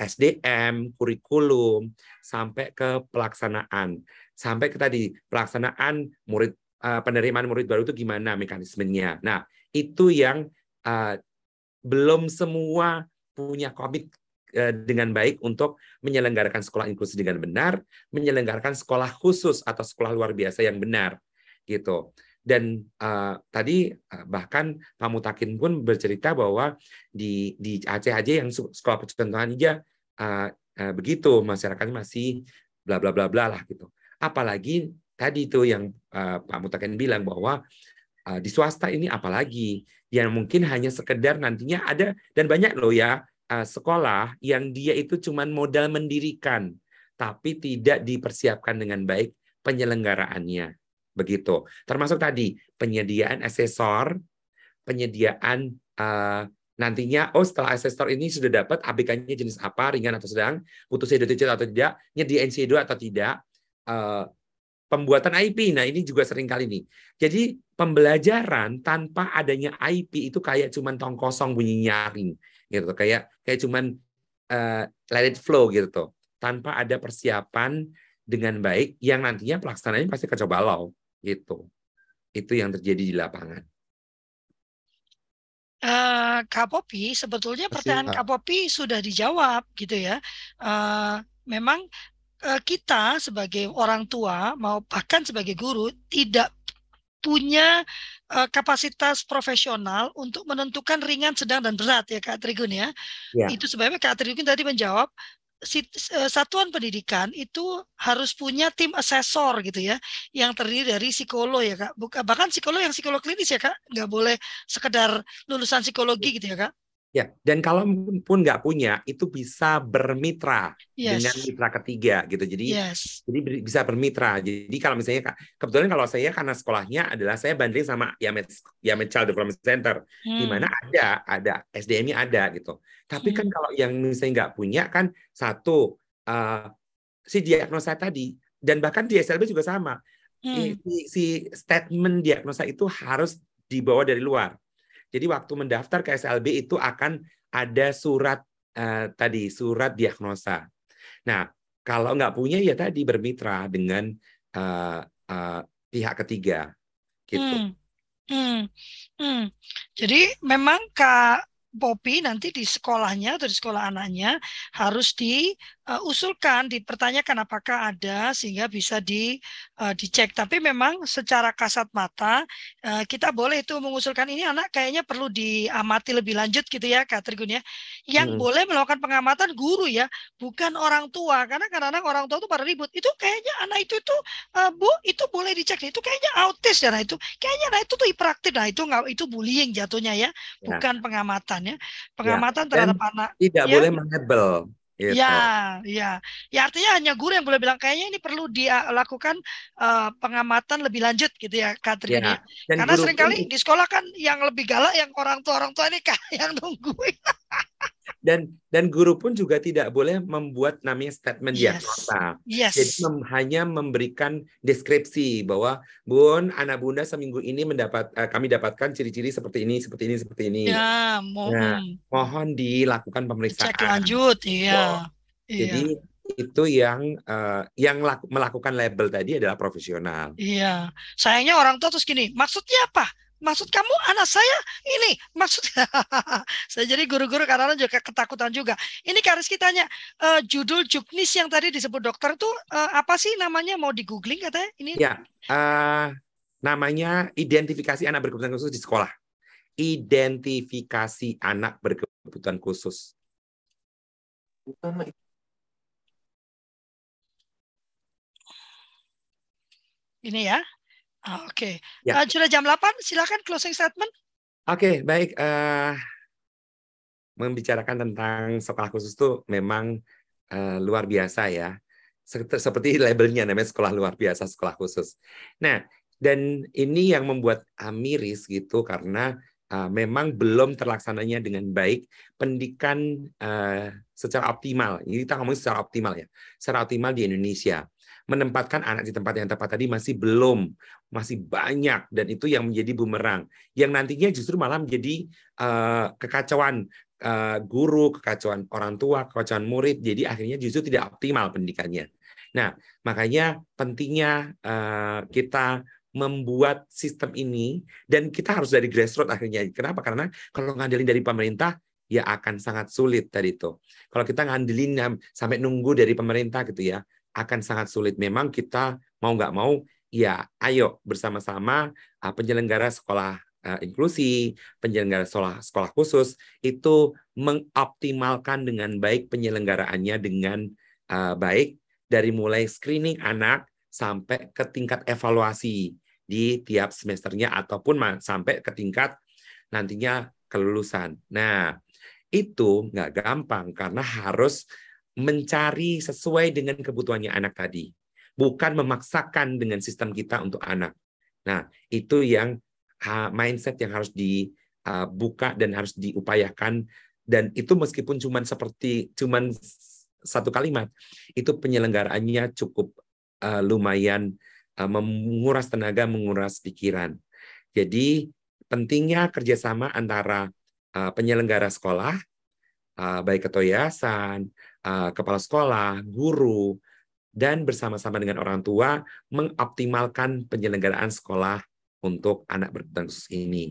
SDM, kurikulum, sampai ke pelaksanaan. Sampai ke tadi, pelaksanaan murid uh, penerimaan murid baru itu gimana mekanismenya. Nah, itu yang uh, belum semua punya komit dengan baik untuk menyelenggarakan sekolah inklusi dengan benar, menyelenggarakan sekolah khusus atau sekolah luar biasa yang benar, gitu. Dan uh, tadi uh, bahkan Pak Mutakin pun bercerita bahwa di di Aceh aja yang sekolah percontohan aja uh, uh, begitu masyarakatnya masih bla bla bla bla lah gitu. Apalagi tadi itu yang uh, Pak Mutakin bilang bahwa uh, di swasta ini apalagi yang mungkin hanya sekedar nantinya ada dan banyak loh ya uh, sekolah yang dia itu cuma modal mendirikan tapi tidak dipersiapkan dengan baik penyelenggaraannya begitu termasuk tadi penyediaan asesor penyediaan uh, nantinya oh setelah asesor ini sudah dapat ABK-nya jenis apa ringan atau sedang butuh C2 atau tidak nyediain C2 atau tidak uh, pembuatan IP. Nah, ini juga sering kali nih. Jadi, pembelajaran tanpa adanya IP itu kayak cuman tong kosong bunyi nyaring gitu. Kayak kayak cuman uh, let it flow gitu tuh. Tanpa ada persiapan dengan baik yang nantinya pelaksanaannya pasti kacau balau gitu. Itu yang terjadi di lapangan. Uh, Kak Popi, sebetulnya pertanyaan Kak Popi sudah dijawab gitu ya. Uh, memang Eh, kita sebagai orang tua mau bahkan sebagai guru tidak punya uh, kapasitas profesional untuk menentukan ringan, sedang dan berat ya Kak Trigun ya. ya. Itu sebabnya Kak Trigun tadi menjawab eh, satuan pendidikan itu harus punya tim asesor gitu ya yang terdiri dari psikolog ya kak Bukan, bahkan psikolog yang psikolog klinis ya kak nggak boleh sekedar lulusan psikologi gitu ya kak Ya, dan kalau pun nggak punya, itu bisa bermitra yes. dengan mitra ketiga gitu. Jadi, yes. jadi bisa bermitra. Jadi kalau misalnya kebetulan kalau saya karena sekolahnya adalah saya banding sama Yamet Yamet Child Development Center, hmm. di mana ada ada SDM-nya ada gitu. Tapi kan hmm. kan kalau yang misalnya nggak punya kan satu uh, si diagnosa tadi dan bahkan di SLB juga sama. Hmm. Si, si statement diagnosa itu harus dibawa dari luar jadi waktu mendaftar ke SLB itu akan ada surat uh, tadi surat diagnosa. Nah kalau nggak punya ya tadi bermitra dengan uh, uh, pihak ketiga gitu. Hmm. Hmm. Hmm. Jadi memang Kak Popi nanti di sekolahnya atau di sekolah anaknya harus diusulkan, dipertanyakan apakah ada sehingga bisa di uh, dicek. Tapi memang secara kasat mata uh, kita boleh itu mengusulkan ini anak kayaknya perlu diamati lebih lanjut gitu ya Kak Trigun ya. Yang hmm. boleh melakukan pengamatan guru ya, bukan orang tua karena kadang-kadang orang tua itu pada ribut. Itu kayaknya anak itu itu uh, Bu, itu boleh dicek. Itu kayaknya autis ya nah itu. Kayaknya anak itu tuh hiperaktif. Nah itu nggak itu bullying jatuhnya ya, ya. bukan ya. pengamatan pengamatan ya, pengamatan ya. terhadap anak. Tidak ya. boleh mengebel. Gitu. Ya, ya, ya artinya hanya guru yang boleh bilang kayaknya ini perlu dilakukan uh, pengamatan lebih lanjut gitu ya, Katrin ya. ya. Karena sering kali di sekolah kan yang lebih galak yang orang tua orang tua ini kan yang nungguin. Dan dan guru pun juga tidak boleh membuat namanya statement yes. diagnosa. Yes. Jadi mem, hanya memberikan deskripsi bahwa Bun, anak Bunda seminggu ini mendapat uh, kami dapatkan ciri-ciri seperti ini, seperti ini, seperti ini. Ya, mohon. Nah, mohon dilakukan pemeriksaan. Cek lanjut, iya. Oh, iya. Jadi itu yang uh, yang laku, melakukan label tadi adalah profesional. Iya. Sayangnya orang tua terus gini, maksudnya apa? Maksud kamu anak saya ini maksud saya jadi guru-guru karena juga ketakutan juga. Ini Karis kitanya uh, eh, judul juknis yang tadi disebut dokter itu uh, apa sih namanya? Mau di googling katanya ini? Ya uh, namanya identifikasi anak berkebutuhan khusus di sekolah. Identifikasi anak berkebutuhan khusus. Ini ya Ah, oke. Okay. Ya. Uh, sudah jam 8, silakan closing statement. Oke, okay, baik. Uh, membicarakan tentang sekolah khusus itu memang uh, luar biasa ya. Seperti labelnya namanya sekolah luar biasa, sekolah khusus. Nah, dan ini yang membuat miris gitu karena uh, memang belum terlaksananya dengan baik pendidikan uh, secara optimal. Ini kita ngomong secara optimal ya, secara optimal di Indonesia. Menempatkan anak di tempat yang tepat tadi masih belum, masih banyak dan itu yang menjadi bumerang. Yang nantinya justru malah menjadi uh, kekacauan uh, guru, kekacauan orang tua, kekacauan murid. Jadi akhirnya justru tidak optimal pendidikannya. Nah, makanya pentingnya uh, kita membuat sistem ini dan kita harus dari grassroots akhirnya. Kenapa? Karena kalau ngandelin dari pemerintah ya akan sangat sulit tadi itu. Kalau kita ngandelin sampai nunggu dari pemerintah gitu ya, akan sangat sulit. Memang kita mau nggak mau ya ayo bersama-sama ah, penyelenggara sekolah ah, inklusi, penyelenggara sekolah sekolah khusus itu mengoptimalkan dengan baik penyelenggaraannya dengan uh, baik dari mulai screening anak sampai ke tingkat evaluasi di tiap semesternya ataupun sampai ke tingkat nantinya kelulusan. Nah, itu nggak gampang karena harus mencari sesuai dengan kebutuhannya anak tadi. Bukan memaksakan dengan sistem kita untuk anak. Nah, itu yang mindset yang harus dibuka dan harus diupayakan dan itu meskipun cuman seperti cuman satu kalimat itu penyelenggaraannya cukup uh, lumayan uh, menguras tenaga, menguras pikiran. Jadi pentingnya kerjasama antara uh, penyelenggara sekolah, uh, baik ketua yayasan, uh, kepala sekolah, guru, dan bersama-sama dengan orang tua mengoptimalkan penyelenggaraan sekolah untuk anak berkebutuhan khusus ini.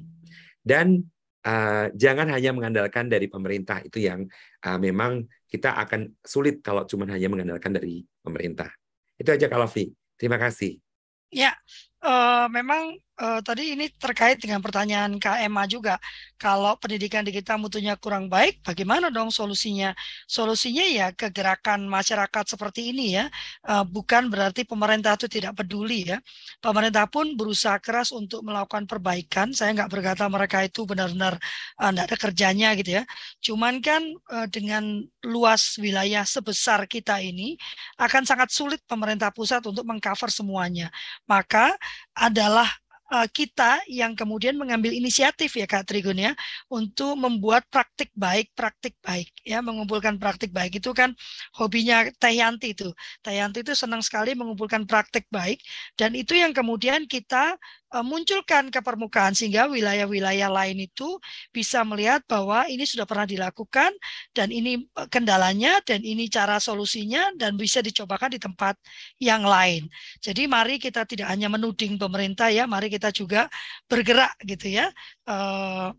Dan uh, jangan hanya mengandalkan dari pemerintah itu yang uh, memang kita akan sulit kalau cuma hanya mengandalkan dari pemerintah. Itu aja kalau Vi. Terima kasih. Ya, uh, memang uh, tadi ini terkait dengan pertanyaan KMA juga. Kalau pendidikan di kita mutunya kurang baik, bagaimana dong solusinya? Solusinya ya kegerakan masyarakat seperti ini ya. Uh, bukan berarti pemerintah itu tidak peduli ya. Pemerintah pun berusaha keras untuk melakukan perbaikan. Saya nggak berkata mereka itu benar-benar uh, ada kerjanya gitu ya. Cuman kan uh, dengan luas wilayah sebesar kita ini akan sangat sulit pemerintah pusat untuk mengcover semuanya. Maka adalah uh, kita yang kemudian mengambil inisiatif ya Kak Trigun ya untuk membuat praktik baik praktik baik ya mengumpulkan praktik baik. Itu kan hobinya Teh Yanti itu. Teh Yanti itu senang sekali mengumpulkan praktik baik dan itu yang kemudian kita munculkan ke permukaan sehingga wilayah-wilayah lain itu bisa melihat bahwa ini sudah pernah dilakukan dan ini eh, kendalanya dan ini cara solusinya dan bisa dicobakan di tempat yang lain. Jadi mari kita tidak hanya menuding pemerintah ya, mari kita juga bergerak gitu ya. Uh,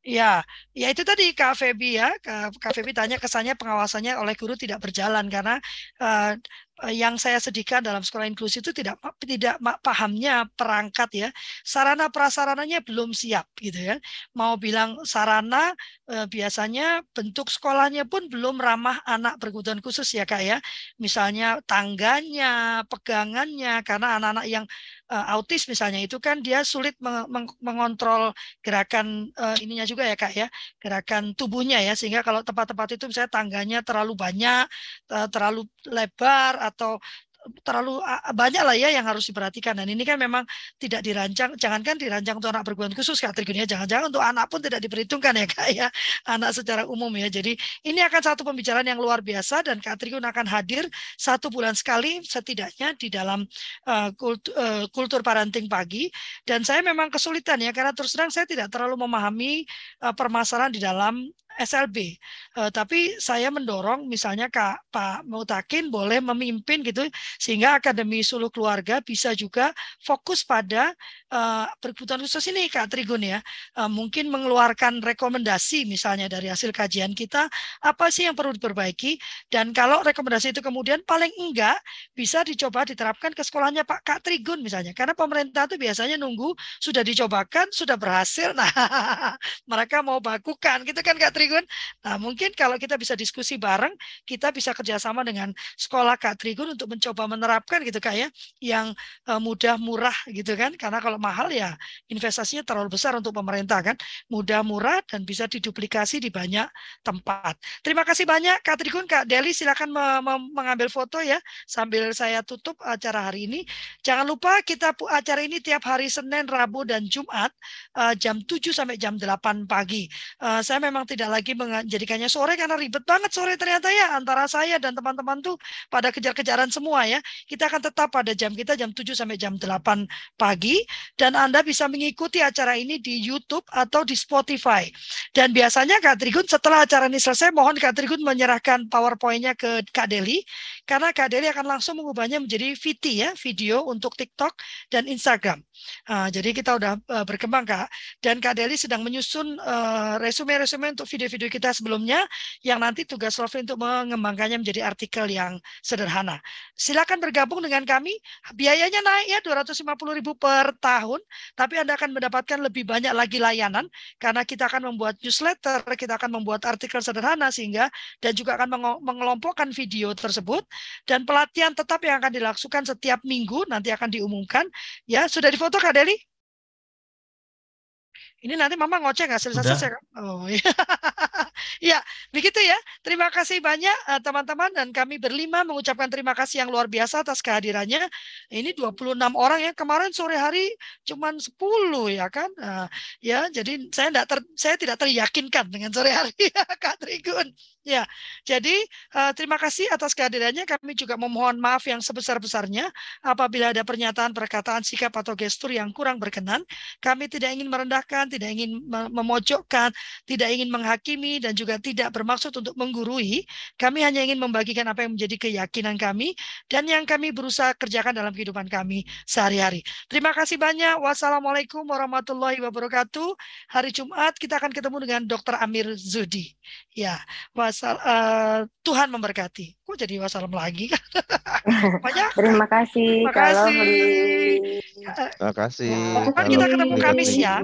Ya, ya itu tadi Kak Febi ya, Kak Febi tanya kesannya pengawasannya oleh guru tidak berjalan karena uh, yang saya sedihkan dalam sekolah inklusi itu tidak tidak pahamnya perangkat ya. Sarana prasarananya belum siap gitu ya. Mau bilang sarana eh, biasanya bentuk sekolahnya pun belum ramah anak berkebutuhan khusus ya kak ya. Misalnya tangganya pegangannya karena anak-anak yang uh, autis misalnya itu kan dia sulit meng meng mengontrol gerakan uh, ininya juga ya kak ya gerakan tubuhnya ya sehingga kalau tempat-tempat itu misalnya tangganya terlalu banyak uh, terlalu lebar atau terlalu banyak lah ya yang harus diperhatikan. Dan ini kan memang tidak dirancang jangankan dirancang untuk anak berkebutuhan khusus Kak Trigun ya. Jangan-jangan untuk anak pun tidak diperhitungkan ya Kak ya. Anak secara umum ya. Jadi ini akan satu pembicaraan yang luar biasa dan Kak Trigun akan hadir satu bulan sekali setidaknya di dalam uh, kultur, uh, kultur parenting pagi. Dan saya memang kesulitan ya karena terus terang saya tidak terlalu memahami uh, permasalahan di dalam SLB. Uh, eh, tapi saya mendorong misalnya Kak Pak Mutakin boleh memimpin gitu sehingga Akademi Suluh Keluarga bisa juga fokus pada uh, khusus ini Kak Trigun ya. Uh, mungkin mengeluarkan rekomendasi misalnya dari hasil kajian kita apa sih yang perlu diperbaiki dan kalau rekomendasi itu kemudian paling enggak bisa dicoba diterapkan ke sekolahnya Pak Kak Trigun misalnya. Karena pemerintah itu biasanya nunggu sudah dicobakan, sudah berhasil. Nah, mereka mau bakukan gitu kan Kak Trigun Trigun. Nah, mungkin kalau kita bisa diskusi bareng, kita bisa kerjasama dengan sekolah Kak Trigun untuk mencoba menerapkan gitu Kak ya, yang uh, mudah, murah gitu kan. Karena kalau mahal ya investasinya terlalu besar untuk pemerintah kan. Mudah, murah, dan bisa diduplikasi di banyak tempat. Terima kasih banyak Kak Trigun, Kak Deli silakan me me mengambil foto ya sambil saya tutup acara hari ini. Jangan lupa kita acara ini tiap hari Senin, Rabu, dan Jumat uh, jam 7 sampai jam 8 pagi. Uh, saya memang tidak lagi menjadikannya sore karena ribet banget sore ternyata ya antara saya dan teman-teman tuh pada kejar-kejaran semua ya. Kita akan tetap pada jam kita jam 7 sampai jam 8 pagi dan Anda bisa mengikuti acara ini di YouTube atau di Spotify. Dan biasanya Kak Trigun setelah acara ini selesai mohon Kak Trigun menyerahkan PowerPoint-nya ke Kak Deli karena Kak Deli akan langsung mengubahnya menjadi VT ya, video untuk TikTok dan Instagram. Uh, jadi kita udah uh, berkembang Kak. Dan Kak Deli sedang menyusun uh, resume-resume untuk video-video kita sebelumnya yang nanti tugas Lovely untuk mengembangkannya menjadi artikel yang sederhana. Silakan bergabung dengan kami. Biayanya naik ya 250 ribu per tahun, tapi Anda akan mendapatkan lebih banyak lagi layanan karena kita akan membuat newsletter, kita akan membuat artikel sederhana sehingga dan juga akan mengelompokkan video tersebut dan pelatihan tetap yang akan dilakukan setiap minggu nanti akan diumumkan. Ya, sudah difoto Kak Deli? Ini nanti Mama ngoceh nggak selesai-selesai kan? Oh iya. ya, begitu ya. Terima kasih banyak eh, teman-teman dan kami berlima mengucapkan terima kasih yang luar biasa atas kehadirannya. Ini 26 orang ya. Kemarin sore hari cuma 10 ya kan. Uh, ya, jadi saya tidak ter, saya tidak teryakinkan dengan sore hari ya Kak Trigun. Ya, jadi uh, terima kasih atas kehadirannya. Kami juga memohon maaf yang sebesar-besarnya apabila ada pernyataan, perkataan, sikap atau gestur yang kurang berkenan. Kami tidak ingin merendahkan, tidak ingin memojokkan, tidak ingin menghakimi, dan juga tidak bermaksud untuk menggurui. Kami hanya ingin membagikan apa yang menjadi keyakinan kami dan yang kami berusaha kerjakan dalam kehidupan kami sehari-hari. Terima kasih banyak. Wassalamualaikum warahmatullahi wabarakatuh. Hari Jumat kita akan ketemu dengan Dr. Amir Zudi. Ya, wasal uh, Tuhan memberkati. Kok jadi wassalam lagi? Banyak. Terima kasih. Terima kasih. Terima kasih. Kan kita ketemu Kamis ya.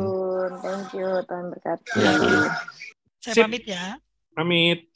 Thank you. Tuhan berkati. Ya. Saya Sip. pamit ya. Pamit.